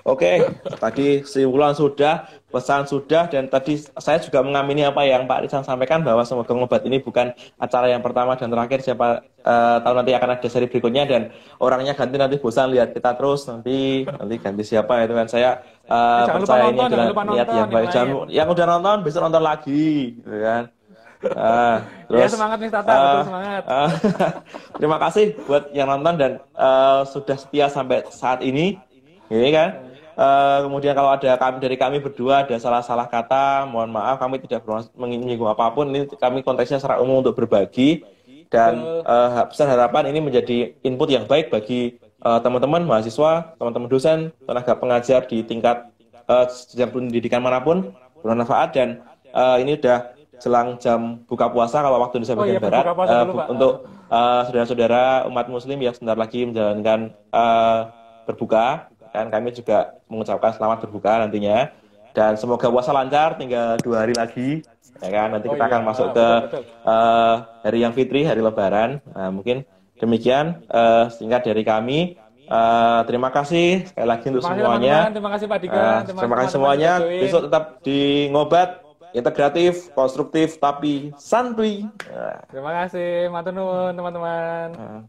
Oke, tadi simpulan sudah, pesan sudah, dan tadi saya juga mengamini apa yang Pak Rizal sampaikan bahwa semoga ngobat ini bukan acara yang pertama dan terakhir. Siapa uh, tahu nanti akan ada seri berikutnya dan orangnya ganti nanti bosan lihat kita terus nanti nanti ganti siapa itu kan saya uh, percaya ini adalah niat yang baik. Jangan, yang udah nonton bisa nonton lagi, gitu kan. Uh, terus, ya semangat nih Tata, uh, betul semangat. Uh, terima kasih buat yang nonton dan uh, sudah setia sampai saat ini, ini kan. Uh, kemudian kalau ada kami dari kami berdua ada salah-salah kata, mohon maaf kami tidak menyinggung apa pun. Ini kami konteksnya secara umum untuk berbagi dan uh, besar harapan ini menjadi input yang baik bagi uh, teman-teman mahasiswa, teman-teman dosen, tenaga pengajar di tingkat uh, pendidikan mana pun bermanfaat dan uh, ini sudah jelang jam buka puasa kalau waktu Indonesia bagian oh, iya, barat uh, dulu, untuk uh, saudara-saudara umat muslim yang sebentar lagi menjalankan uh, berbuka kan kami juga mengucapkan selamat berbuka nantinya. Dan semoga puasa lancar tinggal dua hari lagi ya kan? Nanti oh, kita iya. akan masuk ke Uh, hari yang fitri hari lebaran. Nah, mungkin demikian uh, singkat dari kami. Uh, terima kasih sekali lagi untuk terima semuanya. teman -teman. terima kasih Pak Dika. Uh, terima, terima kasih semuanya. Besok tetap di ngobat integratif konstruktif tapi santuy terima kasih matur nuwun teman-teman uh.